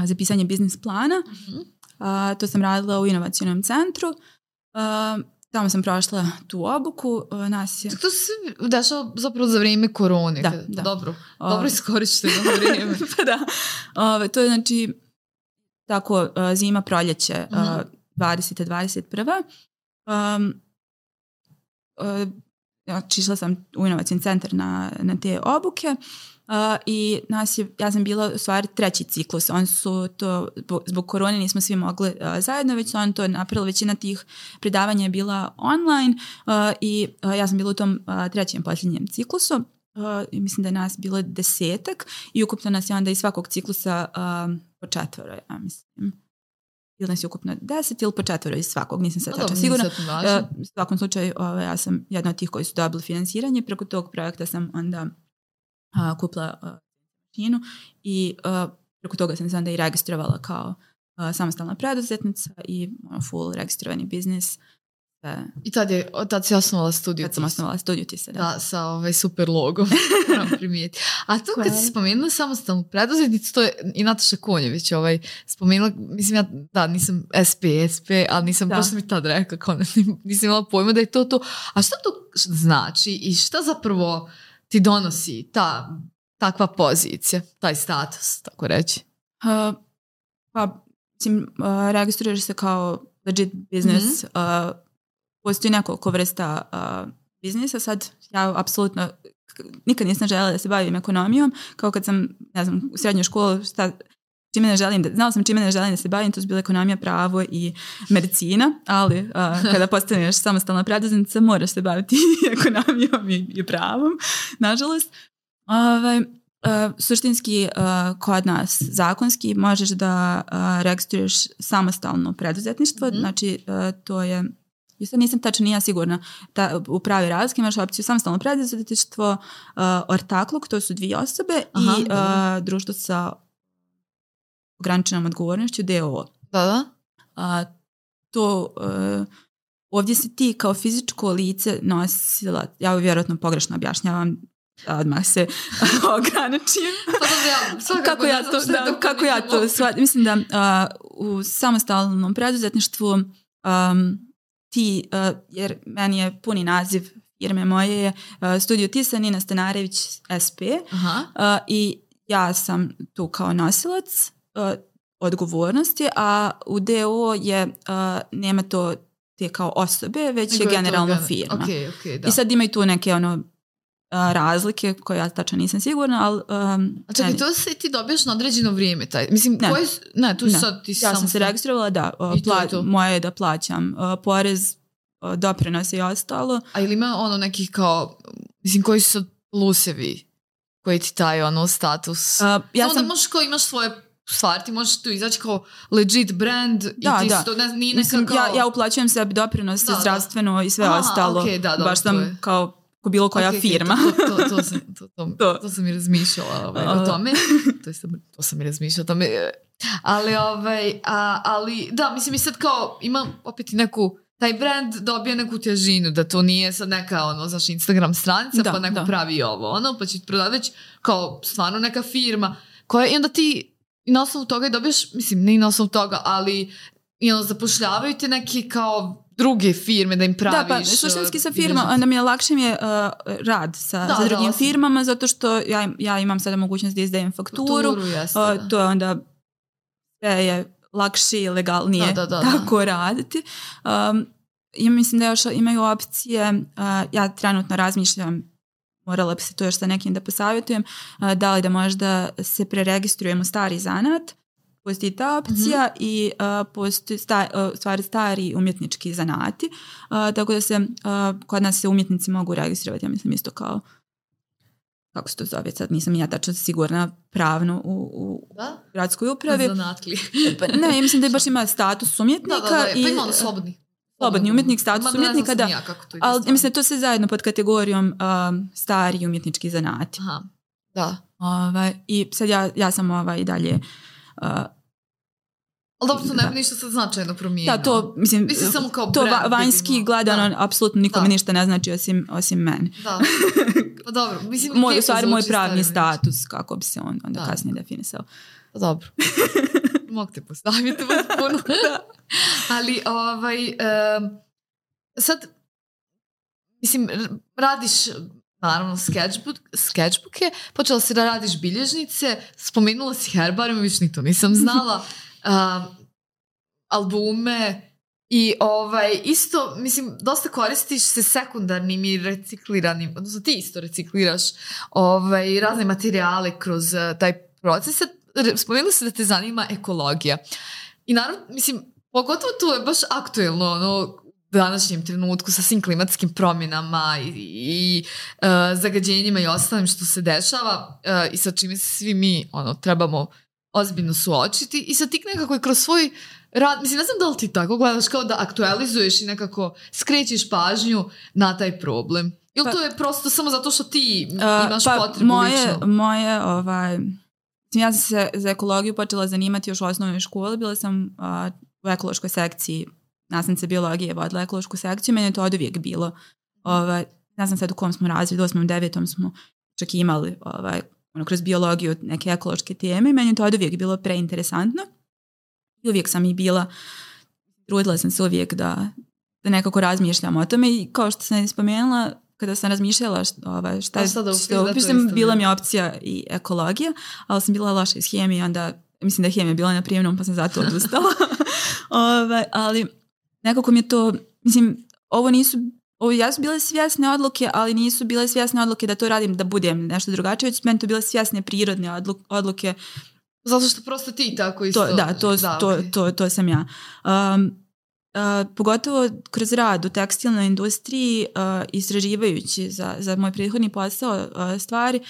za pisanje biznis plana. Mhm. A, to sam radila u inovacijnom centru. Tamo sam prošla tu obuku. A, nas je... To se dešava zapravo za vrijeme korone. Da, da. Dobro, A, dobro iskorišteno vrijeme. [LAUGHS] pa da. Ove, to je znači tako a, zima, proljeće a, 20. 21. Um, znači išla sam u inovacijni centar na, na te obuke uh, i nas je, ja sam bila u stvari treći ciklus. Oni su to, zbog- korone nismo svi mogli uh, zajedno, već su oni to napravili. Većina tih predavanja je bila online uh, i ja sam bila u tom trećem posljednjem ciklusu. Mislim da je nas bilo desetak i ukupno nas je onda iz svakog ciklusa po četvoro, ja mislim. Ili nas je ukupno deset ili po četvoro iz svakog, nisam sad No, tačno sigurna. u svakom slučaju ovaj, ja sam jedna od tih koji su dobili financiranje. Preko tog projekta sam onda a, kupila a, mašinu i a, preko toga sam se onda i registrovala kao uh, samostalna preduzetnica i ono, full registrovani biznis. Sve. I tad, je, tad si osnovala studiju. Kad sam osnovala studiju ti se, da. Da, sa ovaj super logom, [LAUGHS] moram primijeti. A to kad si spomenula samostalnu preduzetnicu, to je i Nataša Konjević ovaj, spomenula, mislim ja, da, nisam SP, SP, ali nisam, Da. baš sam i tad rekla, kao [LAUGHS] nisam imala pojma da je to to. A šta to znači i šta zapravo ti donosi ta takva pozicija, taj status, tako reći? Uh, pa, mislim, uh, registruješ se kao legit biznis. Mhm. uh, postoji nekoliko vrsta uh, biznisa. Sad, ja apsolutno nikad nisam željela da se bavim ekonomijom. Kao kad sam, ne znam, u srednjoj školi, šta, čime ne želim da, znala sam čime ne želim da se bavim, to su bila ekonomija, pravo i medicina, ali uh, [LAUGHS] kada postaneš samostalna preduzetnica moraš se baviti i [LAUGHS] ekonomijom i, i pravom, nažalost. Ovaj, Uh, suštinski uh, kod nas zakonski možeš da uh, registruješ samostalno preduzetništvo, Mhm. znači uh, to je i sad nisam tačno nije sigurna ta, u pravi razlike imaš opciju samostalno preduzetništvo, uh, ortakluk, to su dvije osobe Aha, i uh, društvo sa ograničenom odgovornošću DOO. Da, da. A, to uh, ovdje si ti kao fizičko lice nosila, ja vjerojatno pogrešno objašnjavam, odmah se [LAUGHS] ograničim. Pa ja, kako ja to, da, kako ja to shvatim. Mislim da a, u samostalnom preduzetništvu um, ti, a, jer meni je puni naziv firme moje je a, Studio Tisa Nina Stanarević SP Aha. i ja sam tu kao nosilac odgovornosti, a u DO je, a, nema to te kao osobe, već Nego je to generalno gen- firma. Okej, okej, da. I sad ima i tu neke ono a, razlike koje ja tačno nisam sigurna, ali... Um, A čekaj, to se ti dobiješ na određeno vrijeme, taj, mislim, Ne. koji, ne, tu Ne. sad ti Ja sam se registrovala, da, I to je pla- to. moje je da plaćam uh, porez, uh, doprinose i ostalo. A ili ima ono nekih kao, mislim, koji su sad plusevi koji ti taj ono status? Uh, Ja Samo sam, da možeš kao imaš svoje stvari, ti možeš tu izaći kao legit brand i Da, ti da. si to, ne, nije mislim, kao... ja, ja uplaćujem sebi doprinose, Da, da. zdravstveno i sve Aha, ostalo. okej, da, Baš sam je. kao ko bilo koja Ok, ok, firma. To, to, to, sam, to, [LAUGHS] to, To. to sam i razmišljala ovaj, o [LAUGHS] tome. To, sam, to sam i razmišljala o tome. Ali, ovaj, a, ali, da, mislim i sad kao ima opet i neku taj brand dobije neku težinu, da to nije sad neka ono, znaš, Instagram stranica, Da, pa neko da. pravi ovo, ono, pa će ti prodati već kao stvarno neka firma koja, i onda ti i na osnovu toga i dobiješ, mislim, ne i na osnovu toga, ali i ono, zapošljavaju te neki kao druge firme da im praviš. Da, pa suštinski sa firmom, bilježnice. onda mi je lakše mi je uh, rad sa, Da, sa da, drugim osim- firmama, zato što ja, ja imam sada mogućnost da izdajem fakturu. Fakturu, jeste, Uh, da. to je onda sve je lakše i legalnije Da, da, da, da. tako raditi. Um, ja mislim da još imaju opcije, uh, ja trenutno razmišljam, morala bi se to još sa nekim da posavjetujem, da li da možda se preregistrujem u stari zanat, postoji ta opcija Mhm. i uh, postoji sta, uh, stvari stari umjetnički zanati, uh, tako da se kod nas se umjetnici mogu registrovati, ja mislim isto kao kako se to zove, sad nisam ja tačno sigurna pravno u, u Da? gradskoj upravi. Pa ne, mislim da je baš ima status umjetnika. Da, da, da, pa ima ono slobodni. Slobodni umjetnik, status ne umjetnika, da. ja kako to ide Ali mislim to sve zajedno pod kategorijom um, stari umjetnički zanati. Aha, da. Ovaj, I sad ja, ja sam ovaj i dalje... Uh, Ali dobro, to nema Da. ništa sad značajno promijenilo. da, to, mislim, Mislim, samo kao to brand va- vanjski vidimo. gledano Da. apsolutno nikome Da. ništa ne znači osim, osim meni. Da. [LAUGHS] Pa dobro, mislim... Moj, u stvari, moj pravni status, kako bi se on onda Da. kasnije definisao. Pa dobro. [LAUGHS] Mogu te postaviti puno. [LAUGHS] Ali, ovaj, em, sad, mislim, radiš, naravno, sketchbook, sketchbooke, počela si da radiš bilježnice, spomenula si herbarium, više ni to nisam znala, [LAUGHS] um, albume, i ovaj, isto, mislim, dosta koristiš se sekundarnim i recikliranim, odnosno ti isto recikliraš ovaj, razne materijale kroz eh, taj proces. Spomenuli ste da te zanima ekologija. I naravno, mislim, pogotovo to je baš aktuelno, ono, današnjem trenutku sa svim klimatskim promjenama i, i eh, zagađenjima i ostalim što se dešava eh, i sa čime se svi mi ono, trebamo ozbiljno suočiti i sad ti nekako i kroz svoj rad, mislim, ne znam da li ti tako gledaš kao da aktualizuješ i nekako skrećeš pažnju na taj problem. Ili Pa- to je prosto samo zato što ti Uh, imaš pa potrebu moje, lično? moje ovaj, ja sam se za ekologiju počela zanimati još u osnovnoj školi. Bila sam uh, u ekološkoj sekciji, nastavnica biologije vodila ekološku sekciju. Meni je to od uvijek bilo. Ovaj, ne znam sad u kom smo razredu, osmom, devetom smo čak imali ovaj, ono, kroz biologiju neke ekološke teme meni je to od uvijek bilo preinteresantno. I uvijek sam i bila, trudila sam se uvijek da, da nekako razmišljam o tome i kao što sam spomenula, kada sam razmišljala šta, ovaj, šta, Pa da da, to upišem, bila mi je opcija i ekologija, ali sam bila loša iz hemije, onda mislim da je hemija bila na prijemnom pa sam zato [LAUGHS] odustala. [LAUGHS] ovaj, ali nekako mi je to, mislim, ovo nisu ovo ja su bile svjesne odluke, ali nisu bile svjesne odluke da to radim da budem nešto drugačije, već meni to bile svjesne prirodne odlu- odluke. Zato što prosto ti tako isto. To, da, to, to, okej. to, to sam ja. Um, uh, pogotovo kroz rad u tekstilnoj industriji, uh, istraživajući za, za moj prethodni posao uh, stvari,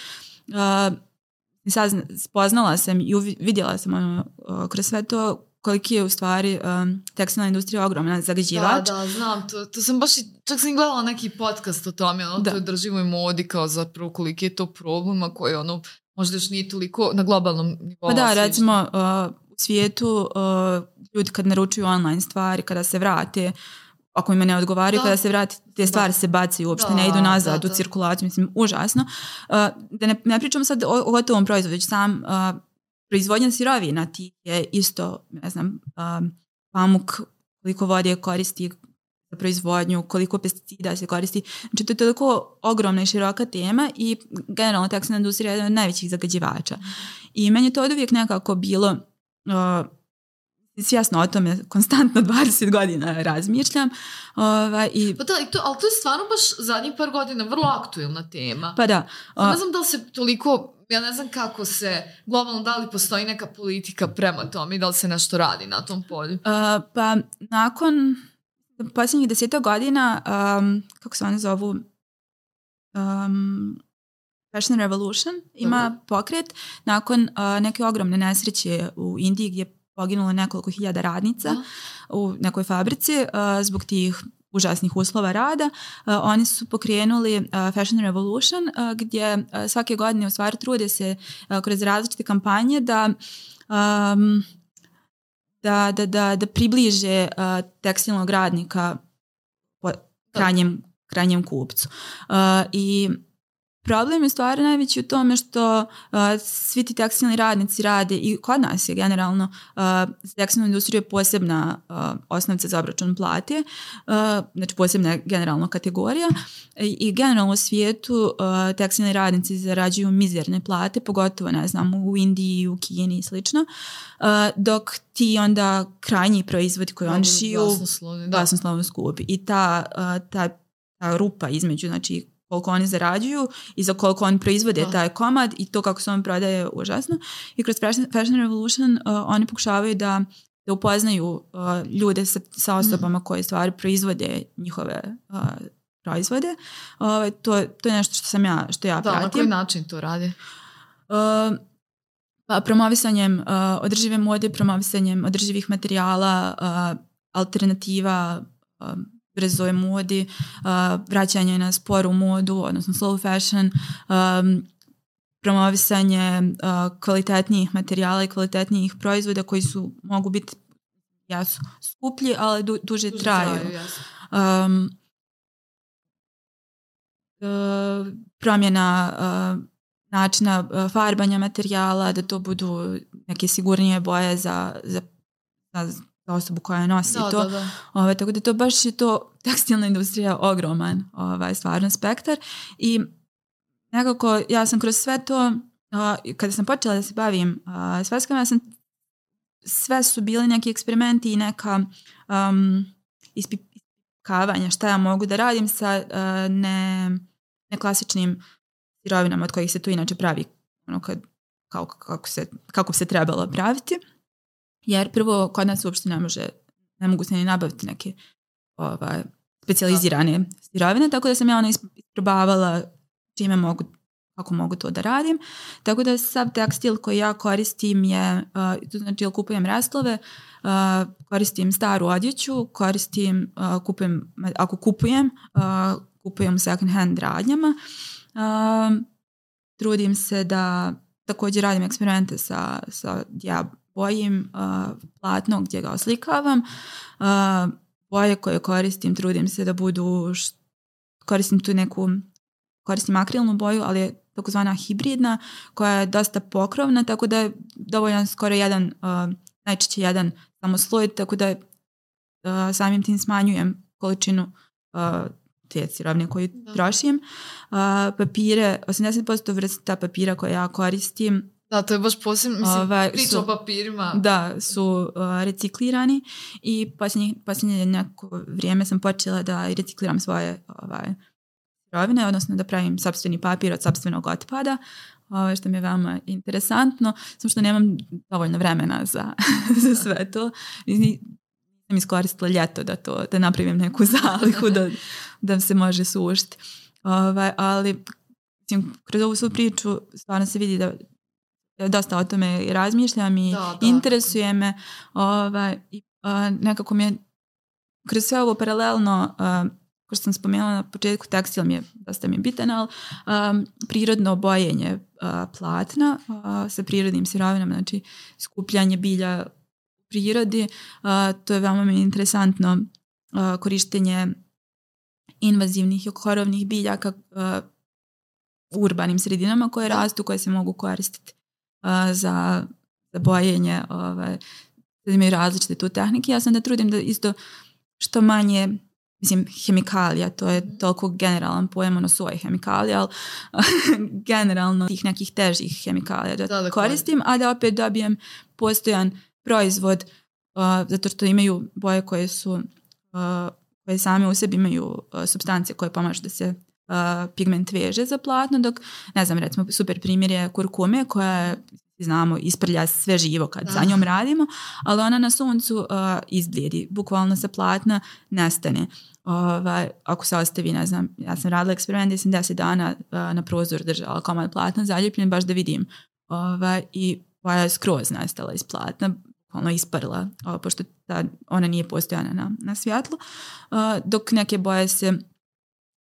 sad spoznala sam i vidjela sam ono, kroz sve to koliki je u stvari um, tekstilna industrija ogromna zagađivač. Da, da, znam, to, to sam baš, i- čak sam gledala neki podcast o tome, ono, Da. to je drživoj modi, kao zapravo koliki je to problema koji, ono, možda još nije toliko na globalnom nivou. Pa da, osjećan. recimo u svijetu ljudi kad naručuju online stvari, kada se vrate, ako ima ne odgovaraju, Da. kada se vrati, te stvari se bacaju uopšte, Da, ne idu nazad da, u da. cirkulaciju, mislim, užasno. Da ne, ne pričamo sad o, o gotovom proizvodu, već sam uh, proizvodnja sirovina ti je isto, ne znam, um, pamuk, koliko vode koristi za proizvodnju, koliko pesticida se koristi. Znači to je toliko ogromna i široka tema i generalno tekstilna industrija je jedan od najvećih zagađivača. I meni je to od uvijek nekako bilo uh, svjesno o tome konstantno [LAUGHS] 20 godina razmišljam. Ovaj, i, Pa da, i to, ali to je stvarno baš zadnjih par godina vrlo aktuelna tema. pa da, uh, ne znam da li se toliko, ja ne znam kako se, globalno da li postoji neka politika prema tome i da li se nešto radi na tom polju. Uh, pa nakon posljednjih deseta godina, um, kako se one zovu, um, Fashion Revolution ima pokret nakon uh, neke ogromne nesreće u Indiji gdje je poginulo nekoliko hiljada radnica u nekoj fabrici uh, zbog tih užasnih uslova rada. Uh, oni su pokrenuli uh, Fashion Revolution gdje svake godine u stvari trude se kroz različite kampanje da um, da, da, da, da približe tekstilnog radnika krajnjem, krajnjem kupcu. I problem je u stvari najveći u tome što uh, svi ti tekstilni radnici rade i kod nas je generalno uh, za tekstilnu industriju je posebna uh, osnovica za obračun plate, uh, znači posebna je generalno kategorija i, i generalno u svijetu uh, tekstilni radnici zarađuju mizerne plate, pogotovo ne znam u Indiji, u Kini i slično, uh, dok ti onda krajnji proizvodi koji oni šiju da. basnoslovno skupi. I ta, uh, ta, ta rupa između, znači koliko oni zarađuju i za koliko oni proizvode taj komad i to kako se on prodaje je užasno. I kroz Fashion, Revolution uh, oni pokušavaju da, da upoznaju uh, ljude sa, sa osobama koje stvari proizvode njihove uh, proizvode. Uh, to, to je nešto što sam ja, što ja Da, na pratim. koji način to radi? Uh, pa promovisanjem uh, održive mode, promovisanjem održivih materijala, uh, alternativa uh, brzoj modi, uh, vraćanje na sporu modu, odnosno slow fashion, um, promovisanje uh, kvalitetnijih materijala i kvalitetnijih proizvoda koji su mogu biti jasu, skuplji, ali du, duže, Duže traju. jasno. Um, uh, promjena uh, načina uh, farbanja materijala, da to budu neke sigurnije boje za, za, za osobu koja nosi Da, to. da, da. Ovaj, tako da to baš je to, [LAUGHS] tekstilna industrija ogroman ovaj, stvarno spektar i nekako ja sam kroz sve to, uh, kada sam počela da se bavim uh, sveskama, ja sam sve su bili neki eksperimenti i neka um, ispikavanja šta ja mogu da radim sa uh, ne, neklasičnim sirovinama od kojih se tu inače pravi ono kad, kao, kako, se, kako se trebalo praviti. Jer prvo kod nas uopšte ne može, ne mogu se ni nabaviti neke ovaj, specializirane sirovine, tako da sam ja ono isprobavala čime mogu kako mogu to da radim. Tako da sav tekstil koji ja koristim je, uh, znači jel kupujem restlove, uh, koristim staru odjeću, koristim, uh, kupujem, ako kupujem, uh, kupujem second hand radnjama. Uh, trudim se da također radim eksperimente sa, sa ja bojim platno gdje ga oslikavam. Boje koje koristim, trudim se da budu, koristim tu neku, koristim akrilnu boju, ali je takozvana hibridna, koja je dosta pokrovna, tako da je dovoljan skoro jedan, najčešće jedan samo sloj, tako da samim tim smanjujem količinu te sirovine koju Da. trošim. Papire, 80% vrsta papira koje ja koristim Da, to je baš posebno, mislim, Ovaj, priča su- o papirima. da, su uh, reciklirani i posljednjih, posljednje neko vrijeme sam počela da recikliram svoje ovaj, sirovine, odnosno da pravim sobstveni papir od sobstvenog otpada, ovaj, što mi je veoma interesantno, samo što nemam dovoljno vremena za, [LAUGHS] za sve to. Nisam iskoristila ljeto da to, da napravim neku zalihu da, [LAUGHS] da se može sušiti. Ovaj, ali mislim, kroz ovu svu priču stvarno se vidi da dosta o tome razmišljam i Da, da. interesuje me ovaj, nekako mi je kroz sve ovo paralelno kao što sam spomenula na početku tekstil mi je dosta mi je bitan ali prirodno bojenje platna sa prirodnim sirovinama znači skupljanje bilja u prirodi to je veoma mi interesantno korištenje invazivnih i korovnih biljaka u urbanim sredinama koje rastu, koje se mogu koristiti za, za bojenje, ovaj, imaju različite tu tehnike. Ja sam da trudim da isto što manje mislim, hemikalija, to je toliko generalan pojam, ono svoje hemikalije, ali [LAUGHS] generalno tih nekih težih hemikalija da, Da, da koristim, a da opet dobijem postojan proizvod uh, zato što imaju boje koje su uh, koje same u sebi imaju uh, substancije koje pomažu da se pigment veže za platno, dok, ne znam, recimo super primjer je kurkume koja je znamo, isprlja sve živo kad sa njom radimo, ali ona na suncu uh, izblijedi, bukvalno sa platna nestane. Ovaj, ako se ostavi, ne znam, ja sam radila eksperiment gdje sam 10 dana uh, na prozor držala komad platna zaljepljen baš da vidim. Ovaj, I boja je skroz nestala iz platna, ono isprla, o, pošto ta, ona nije postojana na, na svjetlu, uh, dok neke boje se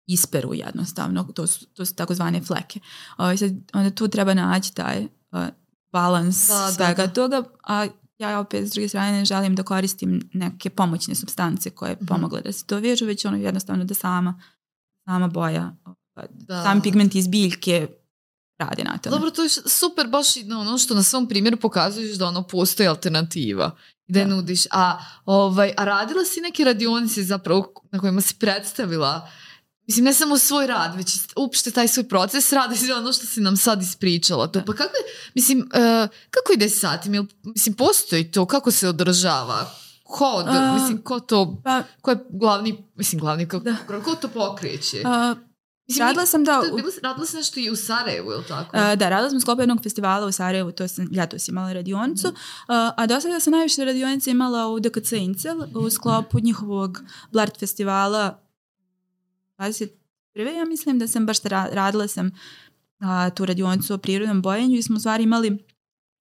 isperu jednostavno, to su, to su takozvane fleke. Ovaj, sad, onda tu treba naći taj uh, balans Da, da, svega da. toga, a ja opet s druge strane ne želim da koristim neke pomoćne substance koje Mhm. pomogle da se to vežu, već ono jednostavno da sama, sama boja, ovaj, Da. sam pigment iz biljke radi na tome. Dobro, to je super baš na ono što na svom primjeru pokazuješ da ono postoji alternativa i da je Da. nudiš. A, ovaj, a radila si neke radionice zapravo na kojima si predstavila Mislim, ne samo svoj rad, već uopšte taj svoj proces rada i sve ono što si nam sad ispričala. To. Da. Pa kako mislim, uh, kako ide sa tim? Jel, mislim, postoji to? Kako se održava? Ko, od, A, mislim, ko to, Pa, ko je glavni, mislim, glavni, kako, Da. ko to pokreće? a, Mislim, radila sam da... to bilo- radila si nešto i u Sarajevu, je li tako? Da, radila sam sklopu jednog festivala u Sarajevu, to sam ljetos imala radionicu, a, a do sada sam najviše radionice imala u DKC Incel u sklopu njihovog Blart festivala 21. Ja mislim da sam baš ra- radila sam a, tu radionicu o prirodnom bojenju i smo stvari imali,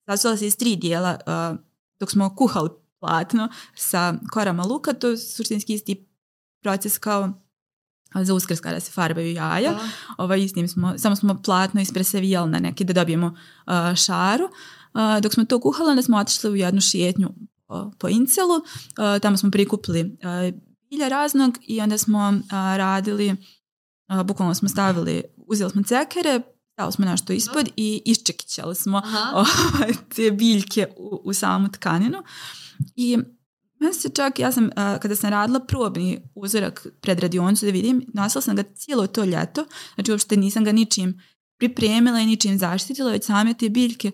sastojala se iz tri dijela a, dok smo kuhali platno sa korama luka, to je suštinski isti proces kao za uskrs kada se farbaju jaja Da. ovaj, istim smo, samo smo platno ispresavijali na neki da dobijemo uh, šaru. Uh, dok smo to kuhali, onda smo otišli u jednu šetnju uh, po Incelu. Tamo smo prikupili bilja raznog i onda smo uh, radili, uh, bukvalno smo stavili, uzeli smo cekere, stavili smo nešto ispod i iščekićali smo Aha. [LAUGHS] ovaj, te biljke u, u samu tkaninu. I meni se čak, ja sam, a, kada sam radila probni uzorak pred radioncu da vidim, nosila sam ga cijelo to ljeto, znači uopšte nisam ga ničim pripremila i ničim zaštitila, već same te biljke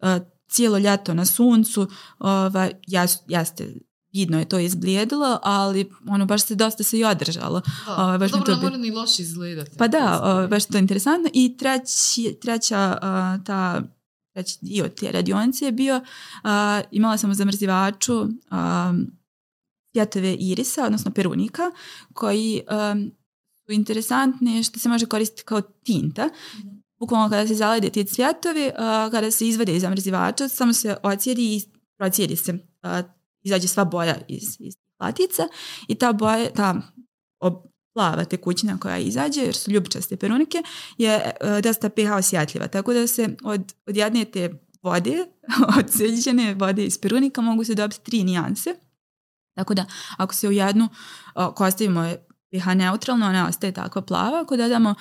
a, cijelo ljeto na suncu, ovaj, jas, jeste, vidno je to izblijedilo, ali ono baš se dosta se i održalo. Da. Ovaj, baš Dobro, ne mora ni loše izgledati. Pa da, o, baš je to interesantno. I treći, treća a, ta treći dio te radionice je bio, a, imala sam u zamrzivaču a, cvjetove irisa, odnosno perunika, koji su interesantni što se može koristiti kao tinta. Bukvalno kada se zalede ti cvjetovi, kada se izvade iz zamrzivača, samo se ocijedi i procijedi se, izađe sva boja iz, iz latica i ta boja, ta plava tekućina koja izađe, jer su ljubičaste perunike, je uh, dosta pH osjetljiva. Tako da se od, od jedne te vode, [LAUGHS] od sjeđene vode iz perunika mogu se dobiti tri nijanse. Tako da ako se u jednu, ako ostavimo pH neutralno, ona ostaje takva plava. Ako dodamo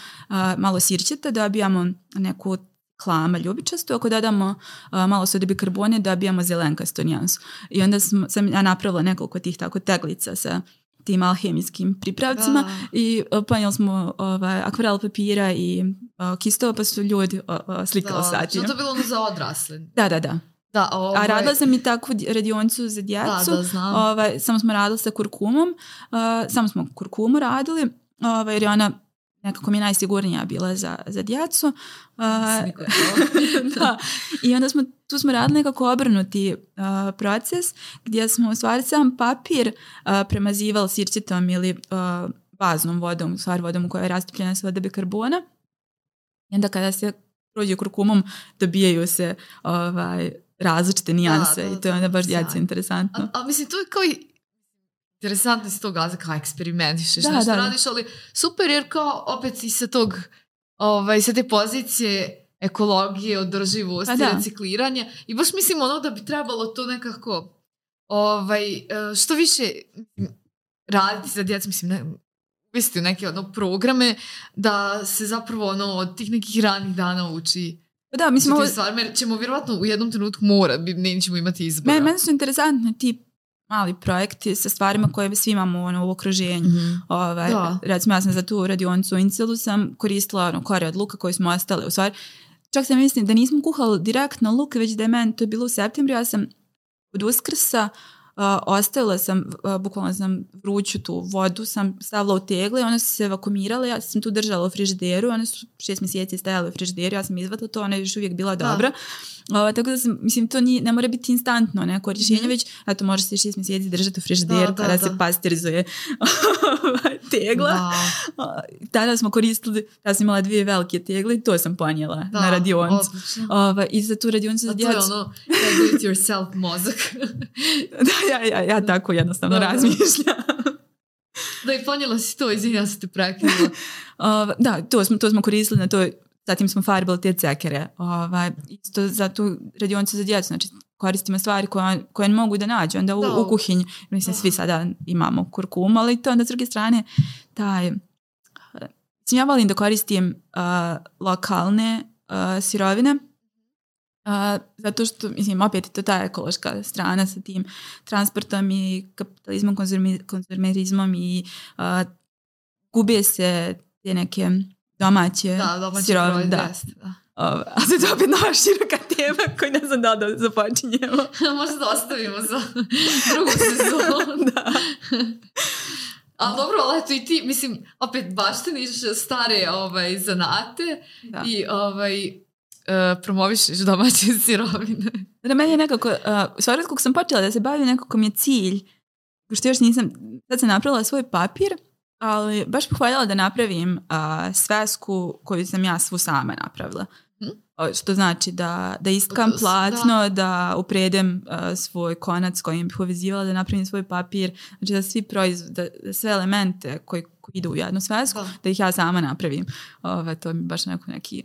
malo sirćeta, dobijamo neku klama ljubičastu, ako dodamo uh, malo soda bikarbone, dobijamo zelenkastu nijansu. I onda sam, sam ja napravila nekoliko tih tako teglica sa tim alhemijskim pripravcima da. i ponijeli smo ovaj, akvarel papira i uh, kistova pa su ljudi uh, slikali da. Što to bilo ono za odrasle? Da, da, da. Da, ovaj... A radila sam i takvu radioncu za djecu. Da, da, znam. Ovaj, samo smo radili sa kurkumom. Uh, samo smo kurkumu radili. Ovaj, jer je ona nekako mi je najsigurnija bila za, za djecu. Uh, [LAUGHS] da. I onda smo, tu smo radili nekako obrnuti uh, proces gdje smo u stvari sam papir uh, premazivali sirćetom ili baznom vodom, u stvari vodom koja je rastopljena sa voda bikarbona. I onda kada se prođe kurkumom dobijaju se ovaj, različite nijanse da, da, i to je onda baš djeci interesantno. A, a mislim, to je kao i interesantno si to gaza kao eksperimentišeš, da, nešto da, radiš, ali super jer kao opet i sa tog, ovaj, sa te pozicije ekologije, održivosti, da. recikliranja i baš mislim ono da bi trebalo to nekako ovaj, e, što više raditi za djecu, mislim, ne, uvesti neke ono programe da se zapravo ono od tih nekih ranih dana uči da, mislim... Ovo... Stvari, jer ćemo vjerovatno u jednom trenutku mora, nećemo imati izbora. Meni, meni su interesantni ti mali projekti sa stvarima koje svi imamo ono, u okruženju. Mm -hmm. ovaj, da. Recimo, ja sam za tu radionicu u Incelu sam koristila ono, kore od luka koje smo ostale. U stvari, čak sam mislim da nismo kuhali direktno luk, već da je meni, to je bilo u septembru, ja sam od Uskrsa ostavila sam, bukvalno sam vruću tu vodu, sam stavila u tegle one su se vakumirale, ja sam tu držala u frižideru, one su šest mjeseci stajale u frižideru, ja sam izvatila to, ona je još uvijek bila dobra. Da. O, tako da sam, mislim, to nije, ne mora biti instantno neko rješenje, mm. već eto, može se šest mjeseci držati u frižideru da, kada da, se pasterizuje [LAUGHS] tegla. Da. Tada smo koristili, ja sam imala dvije velike tegle i to sam ponijela na radioncu. Ova, I za tu radionicu za djecu. A to je ono, do it yourself mozak. [LAUGHS] da, [LAUGHS] ja, ja, ja tako jednostavno da, razmišljam. [LAUGHS] Da, i ponijela si to, izvini, ja sam te prekinula. [LAUGHS] uh, da, to smo, to smo koristili na toj Zatim smo farbali te cekere. Ovaj, isto za tu radionicu za djecu. Znači, koristimo stvari koje, koje mogu da nađu onda u, u kuhinji. Mislim, svi sada imamo kurkum, ali to onda s druge strane taj... Mislim, ja volim da koristim uh, lokalne uh, sirovine, Uh, zato što, mislim, opet je to ta ekološka strana sa tim transportom i kapitalizmom, konzumerizmom i uh, gube se te neke domaće da, domaće sirovine. Da. da. Uh, a se to opet nova široka tema koju ne znam da da započinjemo. [LAUGHS] Možda da ostavimo za drugu sezonu. [LAUGHS] da. Ali dobro, ali eto i ti, mislim, opet baštiniš stare ovaj, zanate da. i ovaj, uh, promovišeš domaće [LAUGHS] sirovine. Da, meni je nekako, uh, stvari kako sam počela da se bavim, nekako mi je cilj, što još nisam, sad sam napravila svoj papir, ali baš bih voljela da napravim uh, svesku koju sam ja svu sama napravila. Hmm? Što znači da, da istkam platno, da, da upredem uh, svoj konac kojim bih uvezivala, da napravim svoj papir, znači da svi proizvod, da, da sve elemente koji, koji idu u jednu svesku, da. da ih ja sama napravim. Ove, to mi baš neko neki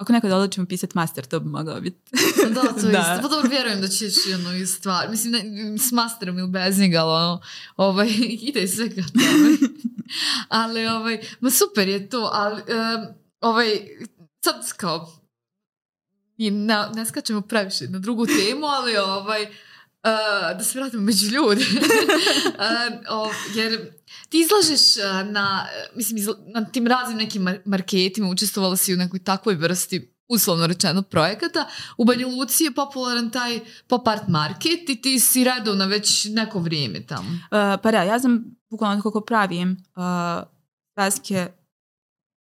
Ako neko da odlučimo pisati master, to bi mogao biti. da, to je [LAUGHS] da. isto. Pa dobro, vjerujem da ćeš ono i stvar. Mislim, ne, s masterom ili bez njega, ali ono, ovaj, [LAUGHS] ide sve ka tome. [LAUGHS] ali, ovaj, ma super je to, ali, um, ovaj, sad kao, i ne, ne skačemo previše na drugu temu, ali ovaj, uh, da se vratimo među ljude. [LAUGHS] uh, oh, jer ti izlažeš uh, na, mislim, izla, na tim raznim nekim marketima, učestvovala si u nekoj takvoj vrsti uslovno rečeno projekata. U Banja Luci je popularan taj pop art market i ti si redovna već neko vrijeme tamo. Pa da, ja sam bukvalno kako pravim uh, veske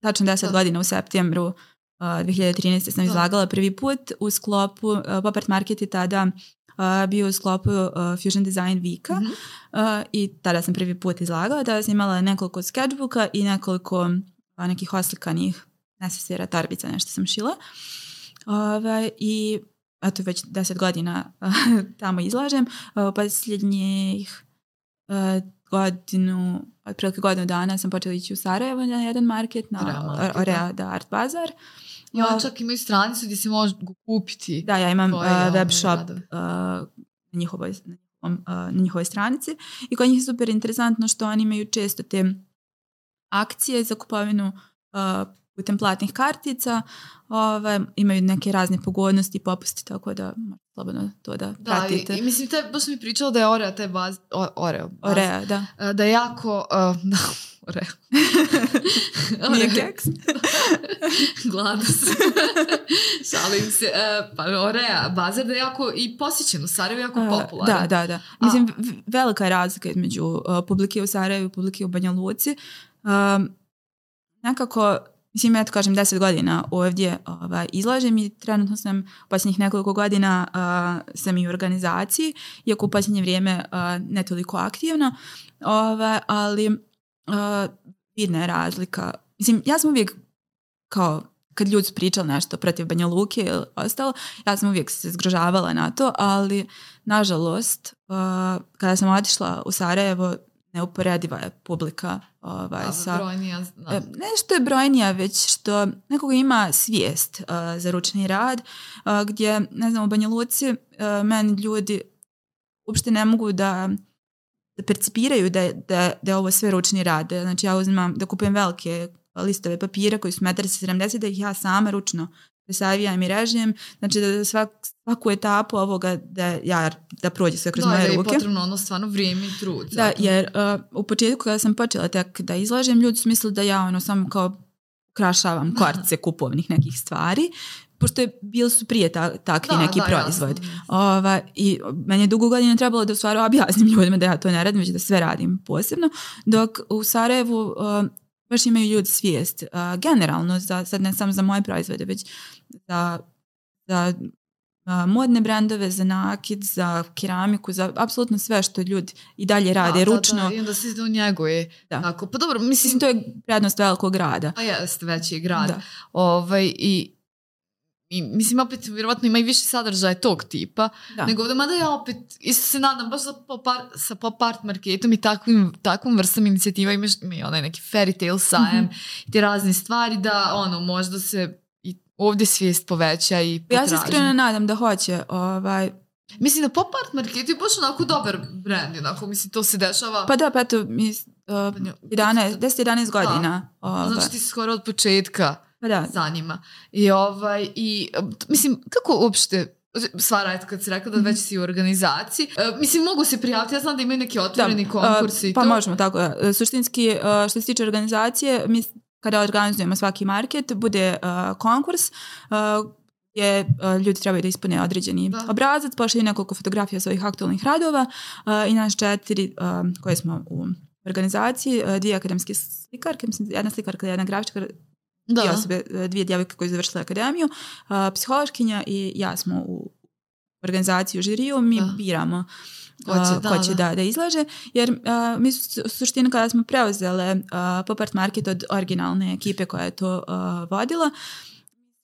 tačno 10 da. godina u septembru uh, 2013. sam izlagala prvi put u sklopu pop art market je tada bio u sklopu Fusion Design Vika mm -hmm. uh, i tada sam prvi put izlagala, tada sam imala nekoliko sketchbooka i nekoliko nekih oslikanih nesesira tarbica, nešto sam šila. Ove, I eto već deset godina [LAUGHS] tamo izlažem. Posljednjih godinu, otprilike godinu dana sam počela ići u Sarajevo na jedan market, na market, Orea, da, Art Bazar. I oni čak imaju stranicu gdje se može kupiti. Da, ja imam uh, web shop uh, na, njihovoj, na, uh, na njihovoj stranici i kod njih je super interesantno što oni imaju često te akcije za kupovinu uh, putem platnih kartica, ove, imaju neke razne pogodnosti i popusti, tako da slobodno to da, Da, pratite. i, i mislim, taj, baš mi pričala da je Oreo, taj baz, Oreo, baz, Orea, da. e, da je jako, [LAUGHS] uh, Oreo. [LAUGHS] Nije keks. [LAUGHS] Gladna sam. [LAUGHS] Šalim se. E, pa Orea, bazar da je jako i posjećen u Sarajevu, jako Uh, popularan. Da, da, da. Mislim, v- velika je razlika između uh, publike u Sarajevu i publike u Banja Luci. Um, nekako, mislim, ja to kažem, deset godina ovdje ovaj, izlažem i trenutno sam u posljednjih nekoliko godina uh, sam i u organizaciji, iako u posljednje vrijeme uh, ne toliko aktivno, ovaj, ali uh, vidna je razlika. Mislim, ja sam uvijek kao kad ljudi su pričali nešto protiv Banja Luke ili ostalo, ja sam uvijek se zgrožavala na to, ali nažalost, uh, kada sam otišla u Sarajevo, neuporediva je publika ovaj, sa... brojni, ja znam. E, Ne što je brojnija, već što nekoga ima svijest uh, za ručni rad, uh, gdje, ne znam, u Banja Luci uh, meni ljudi uopšte ne mogu da da percipiraju da, je- da, da je ovo sve ručni rad. Znači ja uzmam da kupujem velike listove papira koji su 1,70 da ih ja sama ručno presavijam i režem. Znači da svak, svaku etapu ovoga da ja da prođe sve kroz da, da moje je ruke. potrebno ono stvarno vrijeme i trud. Da, zato. jer uh, u početku kada sam počela tek da izlažem, ljudi su mislili da ja ono samo kao krašavam [LAUGHS] korce kupovnih nekih stvari, pošto je, bili su prije ta, takvi Da, neki da, proizvod. Ova, I meni je dugo godina trebalo da u stvari objasnim [LAUGHS] ljudima da ja to ne radim, već da sve radim posebno, dok u Sarajevu uh, baš imaju ljudi svijest uh, generalno, za, sad ne samo za moje proizvode, već za, za uh, modne brendove, za nakit, za keramiku, za apsolutno sve što ljudi i dalje rade Da, da, ručno. Da, I onda se to njeguje. Da. Tako, pa dobro, Mislim, mislim, to je prednost velikog grada. pa jeste veći grad. Da. Ovaj, i, i, mislim, opet, vjerovatno ima i više sadržaja tog tipa, Da. nego ovdje, mada ja opet, isto se nadam, baš sa pop art, sa pop art marketom i takvim, takvom vrstom inicijativa imaš, ima i onaj neki fairy tale sajam, Mhm. i te razne stvari da, ono, možda se i ovdje svijest poveća i Ja potražnja. se iskreno nadam da hoće. Ovaj, Mislim da pop art market je baš onako dobar brand, onako, mislim, to se dešava. pa da, pa eto, mi, uh, 11, 10-11 godina. Ovaj, Znači ti skoro od početka pa da, zanima. I ovaj, i, t- mislim, kako uopšte, sva rad kad si rekla da već si u organizaciji, e, mislim, mogu se prijaviti, ja znam da imaju neki otvoreni Da, konkursi uh, i pa to. možemo tako. Suštinski, što se tiče organizacije, mi kada organizujemo svaki market, bude uh, konkurs uh, gdje uh, ljudi trebaju da ispune određeni Da. obrazac, pošalju nekoliko fotografija svojih aktualnih radova i nas četiri koje smo u organizaciji, dvije akademske slikarke, mislim, jedna slikarka i jedna grafička, Da. dvije osobe, dvije djevojke koje su završile akademiju, uh, psihološkinja i ja smo u organizaciji u žiriju, mi Da. biramo Ko će, da, ko će da. da, izlaže, jer uh, mi su suštini kada smo preuzele uh, Pop Art Market od originalne ekipe koja je to uh, vodila,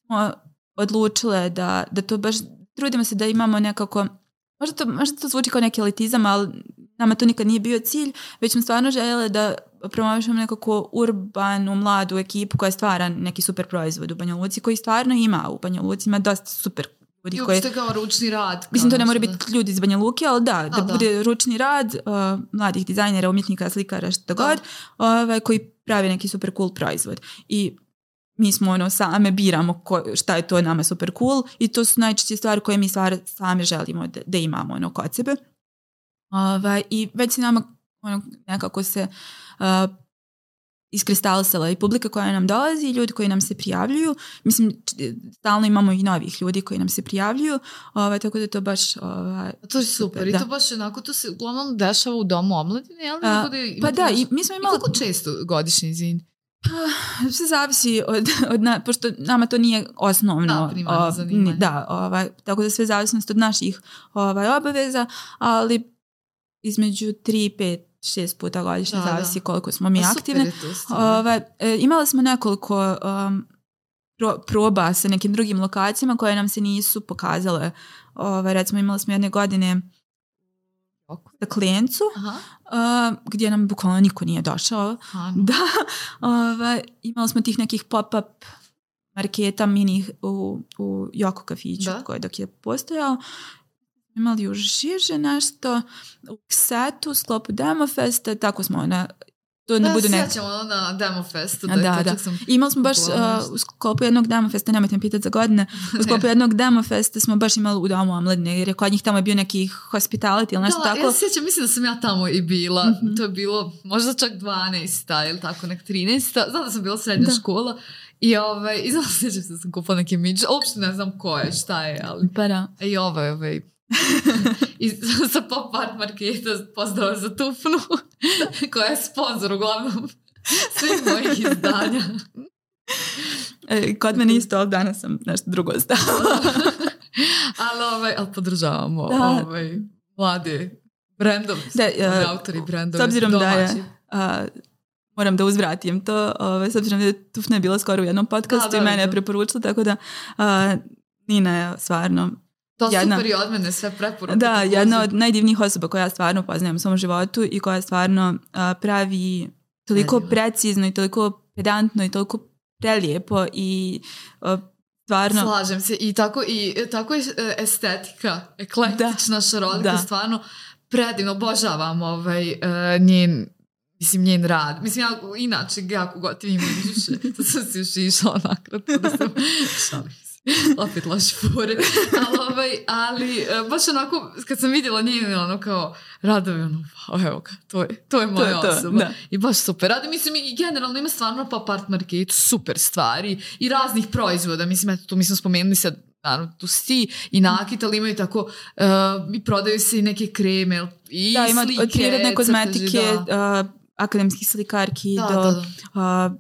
smo odlučile da, da to baš, trudimo se da imamo nekako, možda to, možda to zvuči kao neki elitizam, ali nama to nikad nije bio cilj, već smo stvarno željeli da promovišemo nekako urbanu, mladu ekipu koja stvara neki super proizvod u Banja Luci, koji stvarno ima u Banja Luci, ima dosta super ljudi koji kao ručni rad. Mislim, to kao ne mora biti ljudi iz Banja Luke, ali da, da, Da, da. bude ručni rad uh, mladih dizajnera, umjetnika, slikara, što god, ovaj, koji pravi neki super cool proizvod. I mi smo ono same biramo ko, šta je to nama super cool i to su najčešće stvari koje mi stvar, sami želimo da, da imamo ono kod sebe. Ovaj, I već se nama ono, nekako se uh, iskristalisala i publika koja nam dolazi i ljudi koji nam se prijavljuju. Mislim, č- stalno imamo i novih ljudi koji nam se prijavljuju, ovaj, tako da to baš... Ovaj, Pa to je super. Super, I da. to baš onako, to se uglavnom dešava u domu omladine, jel? A, da pa da, i mi smo I imali... koliko često godišnje, izvini? Sve zavisi od, od na, pošto nama to nije osnovno. Da, primarno zanimanje. ni- Da, ovaj, tako da sve zavisnost od naših ovaj, obaveza, ali između 3, 5, 6 puta godišnje Da, da. zavisi koliko smo mi Pa to stvarno. Ovaj, imali smo nekoliko um, pro- proba sa nekim drugim lokacijama koje nam se nisu pokazale. Ovaj, recimo imali smo jedne godine staklencu Aha. uh, gdje nam bukvalno niko nije došao. Aha. [LAUGHS] Da, ovaj, imali smo tih nekih pop-up marketa minih u, u Joko kafiću Da. koji dok je postojao. Imali u Žiže nešto, u Ksetu, u sklopu Demofesta, tako smo ona, to ne Da, bude nek... ono na demo festu. A, da, to da. čak Sam... Imali smo baš uh, u sklopu jednog Demofesta, nemojte me pitati za godine, u [LAUGHS] sklopu jednog Demofesta smo baš imali u domu omladine, jer je kod njih tamo je bio neki hospitality ili nešto da, tako. ja se sjećam, mislim da sam ja tamo i bila. Mhm. To je bilo možda čak 12 ili tako, nek 13 Znam da sam bila srednja Da. škola. I, ovaj, i znam, sjećam se da sam kupila neki midž. Uopšte ne znam ko je, šta je, ali... Pa da. I ovaj, ovaj... I sa pop art marketa pozdrav za Tufnu, koja je sponsor uglavnom svih mojih izdanja. E, kod mene isto, ali danas sam nešto drugo stavila. [LAUGHS] ali, ovaj, ali podržavamo Da. ovaj, mlade brendove, Da, ovi e, autori brendove, s obzirom da je-. A, moram da uzvratim to, ovaj, s obzirom da je Tufna je bila skoro u jednom podcastu Da, i da, mene je preporučila, tako da a, Nina je stvarno, To jedna- super i od mene sve preporuke. da, također. jedna od najdivnijih osoba koja ja stvarno poznajem u svom životu i koja stvarno a, pravi toliko Predivno. precizno i toliko pedantno i toliko prelijepo i a, stvarno, Slažem se. I tako, i tako je e, estetika, eklektična, šarolika, stvarno predivno. Obožavam ovaj, e, njen Mislim, njen rad. Mislim, ja inače jako gotivim duše. To [LAUGHS] sam si još išla nakratko da sam šalim. [LAUGHS] Opet loše fore. Ali, ovaj, ali e, baš onako, kad sam vidjela njen ono kao radovi, ono, wow, evo ga, to je, to je to moja je to, osoba. da. I baš super. Radi, mislim, i generalno ima stvarno pop art market, super stvari i raznih proizvoda. Mislim, eto, tu mi smo spomenuli sad, naravno, tu si i nakit, ali imaju tako, uh, i prodaju se i neke kreme i Da, ima slike, od prirodne crteži, kozmetike, da. a, akademskih slikarki Da, do da, da.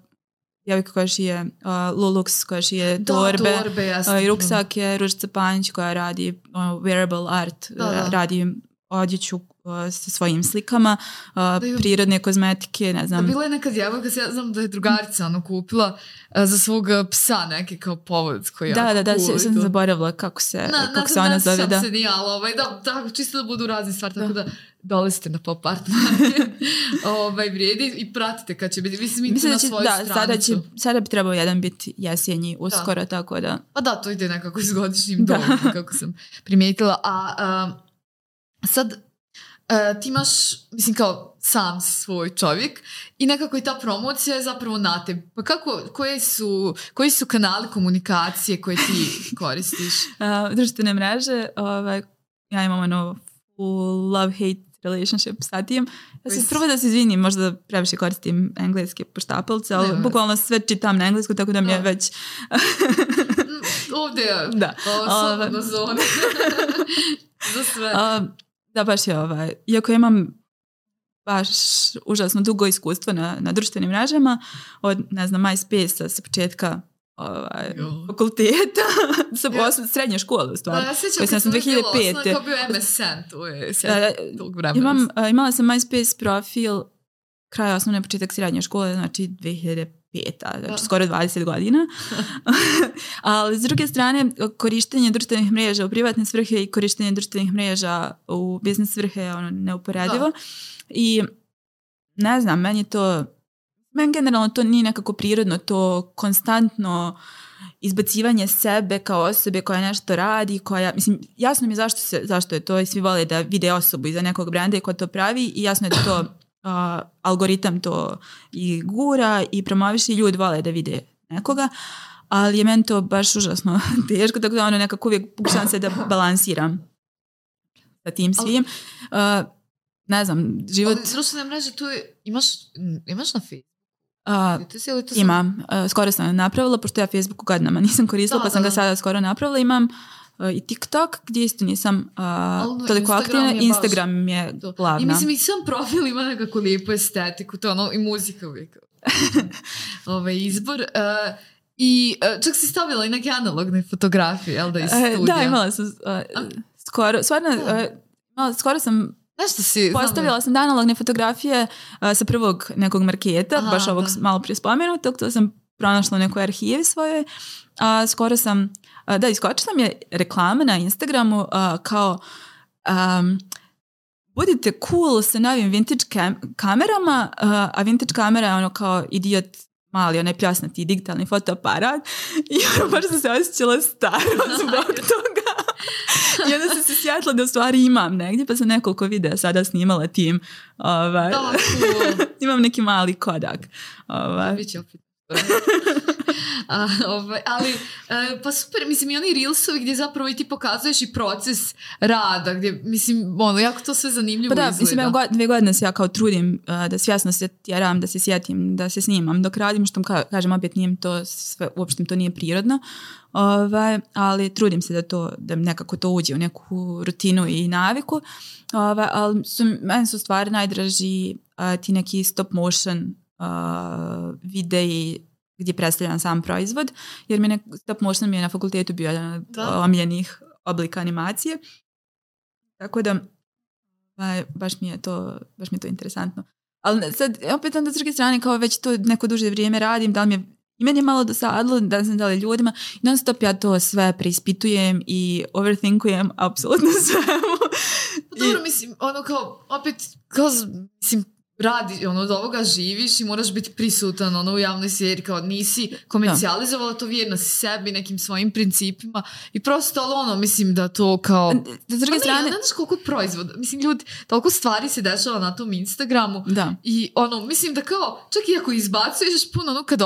A, djevojka koja šije a, Lulux, koja šije Da, torbe, torbe, a, i ruksake, Ružica Panjić koja radi ono, wearable art, Da, da. ra- radi odjeću sa svojim slikama, Da, i- prirodne kozmetike, ne Da, znam. bila je neka djevojka, ja znam da je drugarica ono kupila uh, za svog uh, psa neki kao povod koji Da, da, da, cool sam zaboravila kako se, Na, kako na, se ona zove, da. se nije, ali ovaj, da, tako, čisto da budu razne stvari, tako da dolazite na pop art [LAUGHS] ovaj, vrijedi i pratite kad će biti, mislim, idite Mislim na da svoju da, sada, će, stranicu. sada bi trebao jedan biti jesenji uskoro, tako da. Pa da, to ide nekako s godišnjim Da. kako sam primijetila. A, a sad, ti imaš, mislim kao sam svoj čovjek i nekako i ta promocija je zapravo na tebi. Pa kako, koje su, koji su kanali komunikacije koje ti [LAUGHS] koristiš? Uh, društvene mreže, ovaj, ja imam ono full love-hate relationship sa tim. Ja se prvo da se izvinim, možda previše koristim engleske poštapalce, ali Nema bukvalno sve čitam na englesku, tako da mi je Da. već... Mm, Ovdje je da. o, slobodna zona. [LAUGHS] Za sve. A, da, baš je ovaj. Iako imam baš užasno dugo iskustvo na, na društvenim mrežama, od, ne znam, MySpace-a sa početka ovaj, Jo. fakulteta, [LAUGHS] sa osnovne srednje škole u Da, stvari. ja sjećam kad sam sam bila 2005. osnovna, kao bio MSN, to je tog vremena. Imam, imala sam MySpace profil kraja osnovne početak srednje škole, znači 2005. Znači Da. skoro 20 godina. [LAUGHS] Ali s druge strane, korištenje društvenih mreža u privatne svrhe i korištenje društvenih mreža u biznis svrhe je ono neuporedivo. I ne znam, meni to, meni generalno to nije nekako prirodno, to konstantno izbacivanje sebe kao osobe koja nešto radi, koja, mislim, jasno mi je zašto, se, zašto je to i svi vole da vide osobu iza nekog brenda i ko to pravi i jasno je da to a, algoritam to i gura i promoviše i ljudi vole da vide nekoga, ali je meni to baš užasno [LAUGHS] teško, tako da ono nekako uvijek pokušavam se da balansiram sa tim svim. A, ne znam, život... Ali društvene mreže tu imaš, imaš na Facebooku? a, sam- Imam, skoro sam napravila, pošto ja Facebook godinama [LAUGHS] nisam koristila, Da, pa sam da, ga da. sada skoro napravila. Imam i TikTok, gdje isto nisam uh, toliko Instagram aktivna. baš Instagram je glavna. I mislim i sam profil ima nekako lijepu estetiku, to ono, i muzika uvijek. ovaj izbor. Uh, I uh, čak si stavila i neke analogne fotografije, jel da, iz studija? da, imala sam skoro, stvarno, imala- skoro sam Nešto si... Postavila sam analogne fotografije sa prvog nekog marketa, Aha, baš ovog da. malo prije spomenutog, to sam pronašla u nekoj arhivi svojoj. A skoro sam, da, iskočila mi je reklama na Instagramu kao um, budite cool sa novim vintage kam kamerama, a vintage kamera je ono kao idiot mali, onaj pljasnati digitalni fotoaparat i ono baš sam se osjećala staro [LAUGHS] zbog toga. I onda sam se sjetila da u stvari imam negdje, pa sam nekoliko videa sada snimala tim. Ovaj. [LAUGHS] Imam neki mali kodak. Ovaj. Biće opet. A, ovaj, ali, e, pa super, mislim i oni reelsovi gdje zapravo i ti pokazuješ i proces rada, gdje, mislim, ono, jako to sve zanimljivo Pa da, izgleda. mislim, evo go- dve godine se ja kao trudim uh, da svjesno se tjeram, da se sjetim, da se snimam dok radim, što ka- kažem, opet nije to sve, uopšte to nije prirodno, ovaj, ali trudim se da to, da nekako to uđe u neku rutinu i naviku, ovaj, ali su, meni su stvari najdraži uh, ti neki stop motion uh, videi gdje predstavljam sam proizvod, jer mi je stop motion mi je na fakultetu bio jedan od omiljenih oblika animacije. Tako da, ba, baš mi je to, baš mi je to interesantno. Ali sad, opet onda s druge strane, kao već to neko duže vrijeme radim, da li mi je i meni je malo dosadilo, da znam da li ljudima, i non stop ja to sve preispitujem i overthinkujem apsolutno [LAUGHS] svemu. Pa dobro, mislim, ono kao, opet, kao, mislim, radi, ono, od ovoga živiš i moraš biti prisutan, ono, u javnoj seriji, kao, nisi komercijalizovala to vjerno si sebi, nekim svojim principima i prosto, ali ono, mislim da to kao... S druge ne, strane, ne znaš koliko proizvoda, mislim, ljudi, toliko stvari se dešava na tom Instagramu da. i ono, mislim da kao, čak i ako izbacuješ puno, ono, kad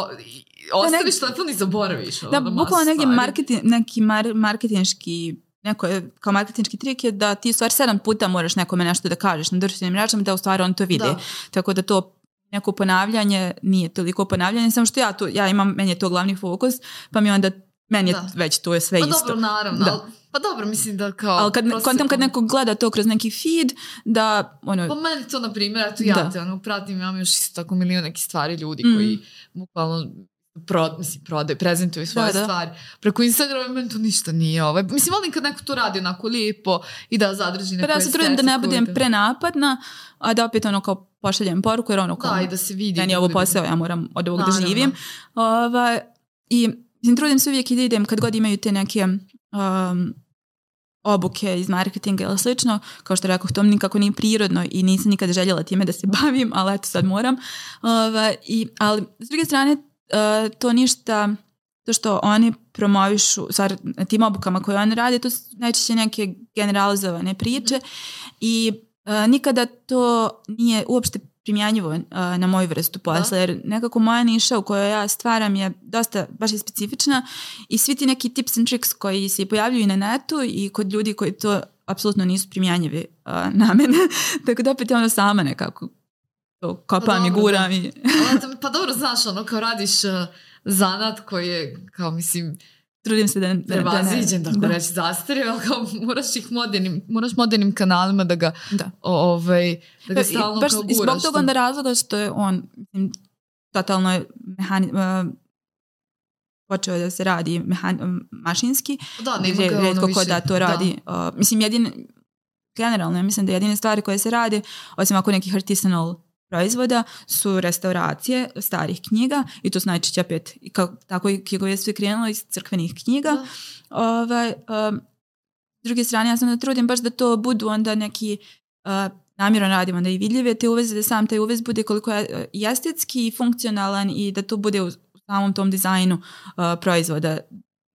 ostaviš telefon i zaboraviš. Ono, Da, bukvalno negdje marketing, neki mar, marketinški neko je, kao marketinški trik je da ti u stvari sedam puta moraš nekome nešto da kažeš na društvenim mrežama da u stvari on to vidi. Da. Tako da to neko ponavljanje nije toliko ponavljanje, samo što ja tu, ja imam, meni je to glavni fokus, pa mi onda, meni je Da. već to je sve Pa isto. dobro, naravno, Da. ali, pa dobro, mislim da kao... Ali kad, kontam kad neko gleda to kroz neki feed, da ono, Pa meni to, na primjer, eto ja te ono, pratim, imam još isto tako milion nekih stvari ljudi Mm. koji bukvalno pro, mislim, prodaju, prezentuju svoje Da, da. stvari. Preko Instagrama meni to ništa nije. Ovaj. Mislim, volim kad neko to radi onako lijepo i da zadrži pa neku ja se trudim da ne budem prenapadna, a da opet ono kao pošaljem poruku, jer ono kao, Da, i da se vidi. meni je ovo posao, ja moram od ovog da živim. Ovaj, I mislim, trudim se uvijek i da idem kad god imaju te neke um, obuke iz marketinga ili slično, kao što rekao, to mi nikako nije prirodno i nisam nikada željela time da se [LAUGHS] bavim, ali eto sad moram. Ovaj, i, ali s druge strane, uh, to ništa, to što oni promovišu, stvar, na tim obukama koje oni rade, to su najčešće neke generalizovane priče i uh, nikada to nije uopšte primjenjivo uh, na moju vrstu posla, jer nekako moja niša u kojoj ja stvaram je dosta baš i specifična i svi ti neki tips and tricks koji se pojavljuju na netu i kod ljudi koji to apsolutno nisu primjenjivi uh, na mene, [LAUGHS] tako da opet je ono sama nekako kopam i dobro, guram i... Pa dobro, znaš, ono, kao radiš uh, zanat koji je, kao mislim, Trudim se da, da, da ne... prevaziđen, tako da, reći, zastario, ali kao moraš ih modernim, moraš modernim kanalima da ga, da. ovaj, da ga I stalno baš kao i guraš. zbog toga onda razloga što je on mislim, totalno je mehani, uh, počeo da se radi mehan, mašinski, Da, nema gdje ga ono ko više. da to radi. Uh, mislim, jedine, generalno, mislim da jedine stvari koje se rade, osim ako nekih artisanal proizvoda, su restauracije starih knjiga i to su najčešće opet, i kao, tako i knjigove su i krenule iz crkvenih knjiga. Da. Ovaj, um, s druge strane, ja sam da trudim baš da to budu onda neki uh, namjerno radim onda i vidljive te uveze, da sam taj uvez bude koliko je i estetski i funkcionalan i da to bude u, samom tom dizajnu uh, proizvoda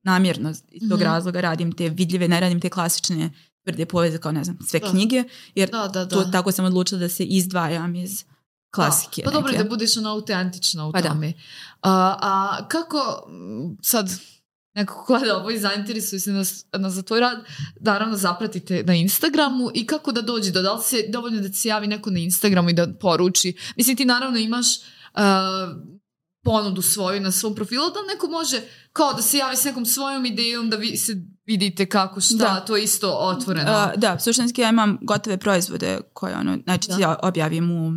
namjerno iz tog Mhm. razloga radim te vidljive, ne radim te klasične tvrde poveze kao ne znam, sve Da. knjige, jer Da, da, da. to, tako sam odlučila da se izdvajam iz klasike. Pa dobro neke. da budeš ono autentična u Pa tome. A, a kako m, sad neko ko gleda ovo i zainteresuje se na, na za tvoj rad, naravno zapratite na Instagramu i kako da dođe do, da li se dovoljno da se javi neko na Instagramu i da poruči. Mislim ti naravno imaš ponudu svoju na svom profilu, da li neko može kao da se javi s nekom svojom idejom da vi se vidite kako šta, Da. to je isto otvoreno. Uh, da, suštinski ja imam gotove proizvode koje ono, najčešće Da. ja objavim u,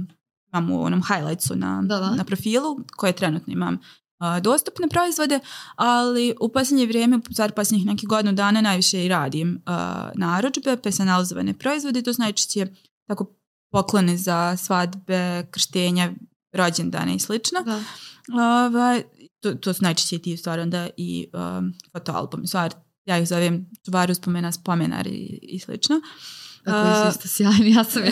imam u onom highlightsu na, Da, da. na profilu koje trenutno imam uh, dostupne proizvode, ali u posljednje vrijeme, sad posljednjih nekih godinu dana najviše i radim uh, narudžbe, personalizovane proizvode, to su najčešće tako poklone za svadbe, krštenja, rođendane i slično. Da. Ovaj, to, to su najčešće ti stvari onda i um, fotoalbumi. Stvar, ja ih zovem čuvar uspomena, spomenar i, i slično. Tako isto sjajni. Ja sam je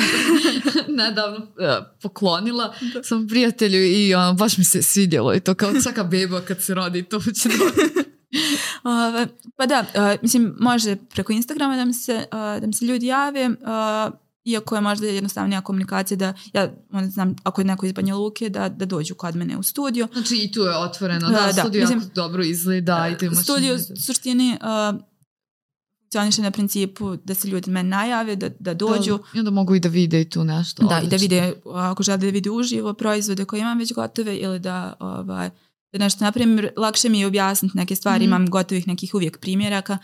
[LAUGHS] nedavno uh, poklonila svom prijatelju i ono, baš mi se svidjelo i to kao [LAUGHS] svaka beba kad se rodi to će [LAUGHS] Ove, pa da, uh, mislim, može preko Instagrama da mi se, uh, da mi se ljudi jave, iako je možda jednostavnija komunikacija da ja onda znam ako je neko iz Banja Luke da, da dođu kod mene u studio. Znači i tu je otvoreno, da, da studio mislim, jako dobro izgleda i. Studio u suštini funkcioniše na principu da se ljudi meni najave, da, da dođu. Da, I onda mogu i da vide i tu nešto. Da, odlično. i da vide, ako žele da vide uživo proizvode koje imam već gotove ili da ovaj, da nešto napravim, lakše mi je objasniti neke stvari, mm. imam gotovih nekih uvijek primjeraka,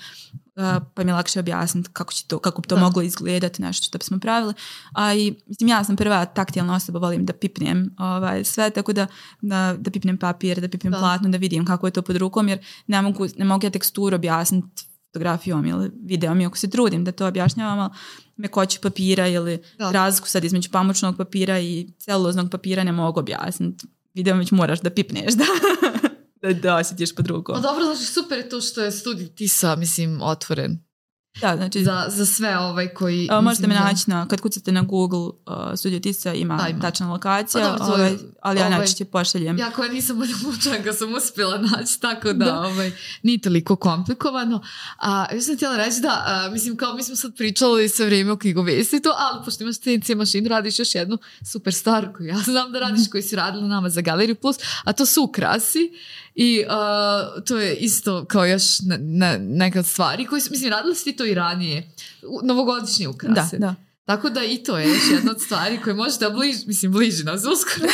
pa mi je lakše objasniti kako, će to, kako bi to da. moglo izgledati, nešto što bismo pravili. A i, mislim, ja sam prva taktilna osoba, volim da pipnem ovaj, sve, tako da, da, da pipnem papir, da pipnem da. platno, da vidim kako je to pod rukom, jer ne mogu, ne mogu ja teksturu objasniti fotografijom ili videom, iako se trudim da to objašnjavam, ali mekoće papira ili da. razliku sad između pamučnog papira i celuloznog papira ne mogu objasniti video već moraš da pipneš [LAUGHS] da, da, da osjetiš pod rukom. Pa dobro, znači super je to što je studij TISA, mislim, otvoren. Da, znači... Za, za sve ovaj koji... A, možete me naći na, kad kucate na Google uh, Studio Tisa ima, da, ima. tačna lokacija, pa, dobro, ovaj, ali ja ovaj, najčešće pošaljem. Ja koja nisam od mučanka sam uspjela naći, tako da, da. Ovaj, nije toliko komplikovano. A, još sam htjela reći da, a, mislim, kao mi smo sad pričali sve vrijeme o knjigovesti to, ali pošto imaš CNC mašinu, radiš još jednu super star koju ja znam da radiš, koji si radila nama za Galeriju Plus, a to su ukrasi. I uh, to je isto kao još ne, ne, neka stvari koji, mislim, radili ste to i ranije. Novogodišnje ukrase. Da, da. Tako da i to je još jedna od stvari koje možete bliži, mislim, bliži nas uskoro.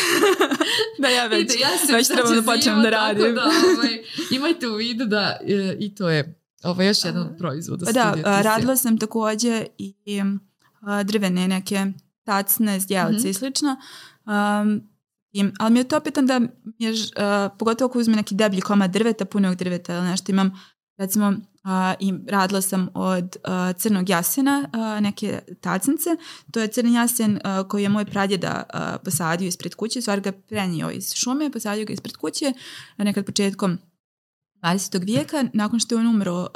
[LAUGHS] da ja već, da ja se već trebam da počnem da radim. Da, ovaj, imajte u vidu da e, i to je ovaj, još jedan od proizvoda. Da, radila sam takođe i a, drvene neke tacne, zdjelice mm -hmm. i slično. Um, I, ali mi je to opet onda, je, uh, pogotovo ako uzme neki deblji komad drveta, punog drveta ili nešto, imam recimo uh, i radila sam od uh, crnog jasena neke tacnice. To je crni jasen koji je moj pradjeda posadio ispred kuće, stvar ga prenio iz šume, posadio ga ispred kuće nekad početkom 20. vijeka, nakon što je on umro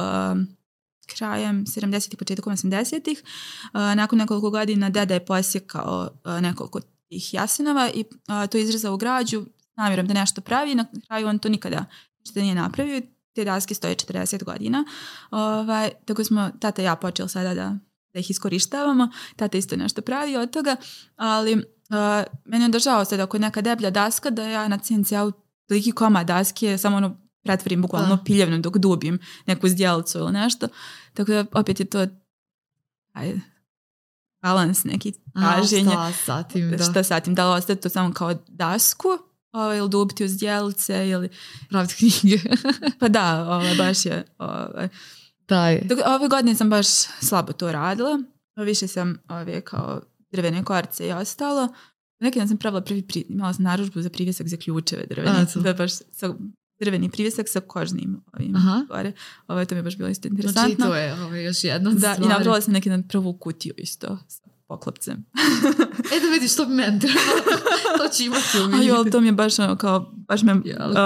krajem 70-ih, početkom 80-ih. Uh, nakon nekoliko godina deda je posjekao nekoliko tih jasenova i a, to izrezao u građu namjerom da nešto pravi na kraju on to nikada što nije napravio te daske stoje 40 godina ovaj, tako smo tata i ja počeli sada da, da ih iskorištavamo tata isto nešto pravi od toga ali uh, meni je držao sad ako je neka deblja daska da ja na CNC-u toliki koma daske samo ono pretvorim bukvalno da. piljevno dok dubim neku zdjelicu ili nešto tako da opet je to ajde, balans neki traženje. Šta sa tim, da. Šta sa tim, da li ostaje to samo kao dasku ovaj, ili dubiti uz djelice ili... Praviti knjige. [LAUGHS] pa da, ovaj, baš je... Ovaj. Daj. Dok, ove godine sam baš slabo to radila. Više sam ovaj, kao drvene korce i ostalo. Neki dan sam pravila prvi pri, imala sam naručbu za privjesak za ključeve drvene. Da, baš sa drveni privjesak sa kožnim ovim Aha. Gore. Ovo, to mi je baš bilo isto interesantno. Znači to je ovo, još jedna da, stvar. I napravila sam neki dan prvu kutiju isto sa poklopcem. e da vidiš, to bi meni to će imati u vidu. Ali to mi je baš ono kao, baš me, uh,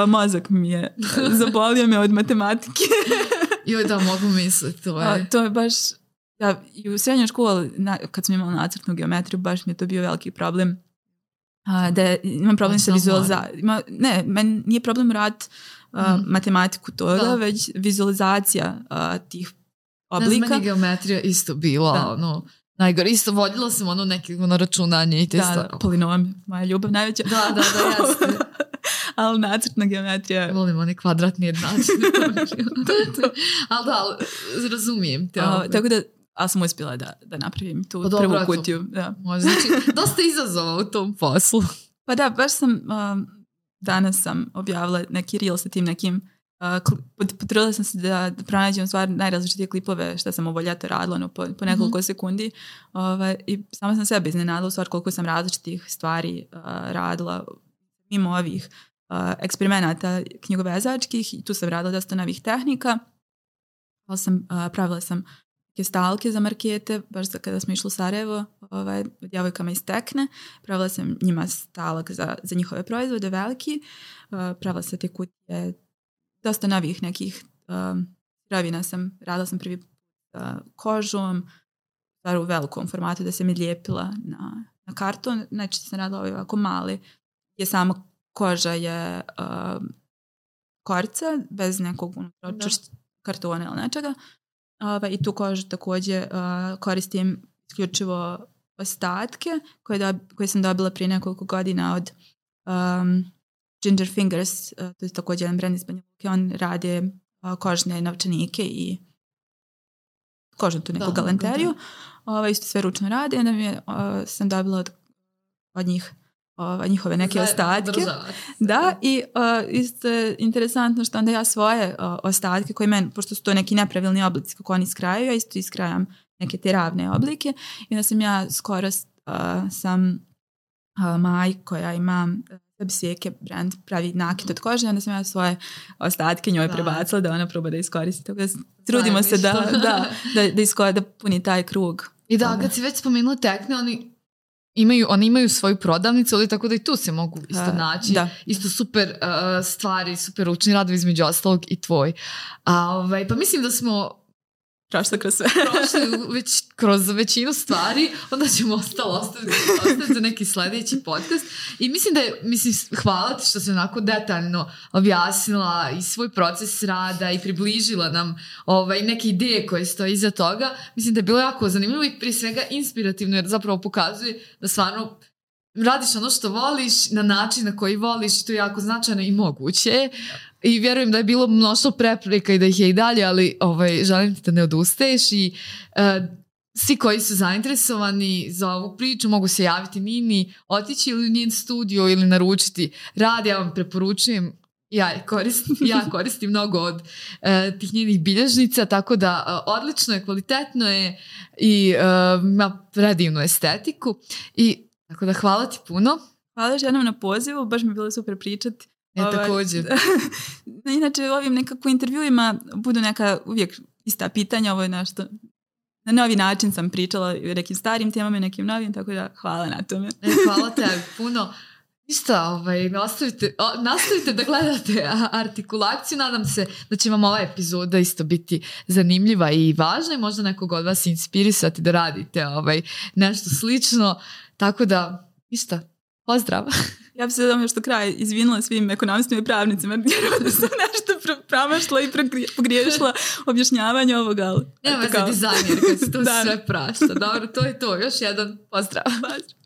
mozak mi je, [LAUGHS] zabolio me od matematike. [LAUGHS] Joj da, mogu misliti. To je. A, to je baš, ja, i u srednjoj školi, na, kad sam imala nacrtnu geometriju, baš mi je to bio veliki problem da imam problem sa vizualizacijom. Ne, meni nije problem rad uh, mm. matematiku toga, da. već vizualizacija uh, tih oblika. Ne znam, meni geometrija isto bila, da. ono, najgore. Isto voljela sam ono neke ono, računanje i te da, stvari. Da, polinom, moja ljubav najveća. Da, da, da, jeste. [LAUGHS] ali nacrtna geometrija... Volim one kvadratni jednačine. [LAUGHS] ali da, ali, razumijem te. Uh, tako da ali sam uspjela da, da napravim tu pa prvu kutiju. Da. Može, znači, dosta izazova u tom poslu. [LAUGHS] Pa da, baš sam, um, danas sam objavila neki reel sa tim nekim Uh, potrudila sam se da, da pronađem stvar najrazličitije klipove što sam ovo ljeto radila no, po, po nekoliko mm -hmm. sekundi ovaj, i samo sam sebe iznenadila u stvar koliko sam različitih stvari uh, radila mimo ovih uh, eksperimenata knjigovezačkih i tu sam radila dosta novih tehnika sam, uh, pravila sam stalke za markete, baš za kada smo išli u Sarajevo, ovaj, djevojkama iz Tekne. Pravila sam njima stalak za, za njihove proizvode, veliki. Uh, pravila sam te kutije, dosta novih nekih um, ravina sam, radila sam prvi uh, kožom, stvar u velikom formatu da se mi lijepila na, na karton. Znači sam radila ovaj ovako mali je sama koža je uh, korica bez nekog unutra kartona ili nečega. Uh, I tu kožu također uh, koristim isključivo ostatke koje, do, koje sam dobila prije nekoliko godina od um, Ginger Fingers, uh, to je također jedan brand iz Banja On radi uh, kožne novčanike i kožnu tu neku da, galanteriju. Da. Ovo, isto sve ručno radi. Onda mi je, uh, sam dobila od, od njih ova, njihove neke Zajedno, ostatke. Državac. Da, i uh, isto je interesantno što onda ja svoje uh, ostatke koje meni, pošto su to neki nepravilni oblici kako oni iskrajaju, ja isto iskrajam neke te ravne oblike i onda sam ja skoro uh, sam uh, Maj koja ima svijeke brand pravi nakit od kože onda sam ja svoje ostatke njoj da. prebacila da ona proba da iskoristi. Tako da trudimo se da, da, da, da, iskora, da puni taj krug. I da, kad si već spomenula tekne, oni imaju, oni imaju svoju prodavnicu, ali tako da i tu se mogu isto naći. Da. Isto super uh, stvari, super učni radovi između ostalog i tvoj. A, ovaj, pa mislim da smo prošli kroz sve. [LAUGHS] prošli već, kroz većinu stvari, onda ćemo ostalo ostaviti, ostaviti za neki sljedeći podcast. I mislim da je, mislim, hvala ti što si onako detaljno objasnila i svoj proces rada i približila nam ovaj, neke ideje koje stoje iza toga. Mislim da je bilo jako zanimljivo i prije svega inspirativno jer zapravo pokazuje da stvarno radiš ono što voliš na način na koji voliš to je jako značajno i moguće i vjerujem da je bilo mnoštvo prepreka i da ih je i dalje, ali ovaj, želim ti da ne odustaješ i uh, svi koji su zainteresovani za ovu priču mogu se javiti Nini, otići ili u njen studio ili naručiti rad, ja vam preporučujem ja koristim, ja koristim mnogo od uh, tih njenih bilježnica, tako da uh, odlično je, kvalitetno je i uh, ima predivnu estetiku i tako da hvala ti puno. Hvala još jednom na pozivu, baš mi je bilo super pričati. E, također. inače, ovim nekako intervjuima budu neka uvijek ista pitanja, ovo je nešto na novi način sam pričala o nekim starim temama i nekim novim, tako da hvala na tome. E, hvala te puno. Ništa, ovaj, nastavite, o, nastavite da gledate artikulaciju, nadam se da će vam ova epizoda isto biti zanimljiva i važna i možda nekog od vas inspirisati da radite ovaj, nešto slično, tako da, ništa, pozdrav! Ja bi se da još do kraja izvinila svim ekonomistima i pravnicima jer da sam nešto pramašla i pogriješila [LAUGHS] objašnjavanje ovoga. Ali, Nema za dizajner kad se to [LAUGHS] sve prašta. Dobro, to je to. Još jedan pozdrav. pozdrav.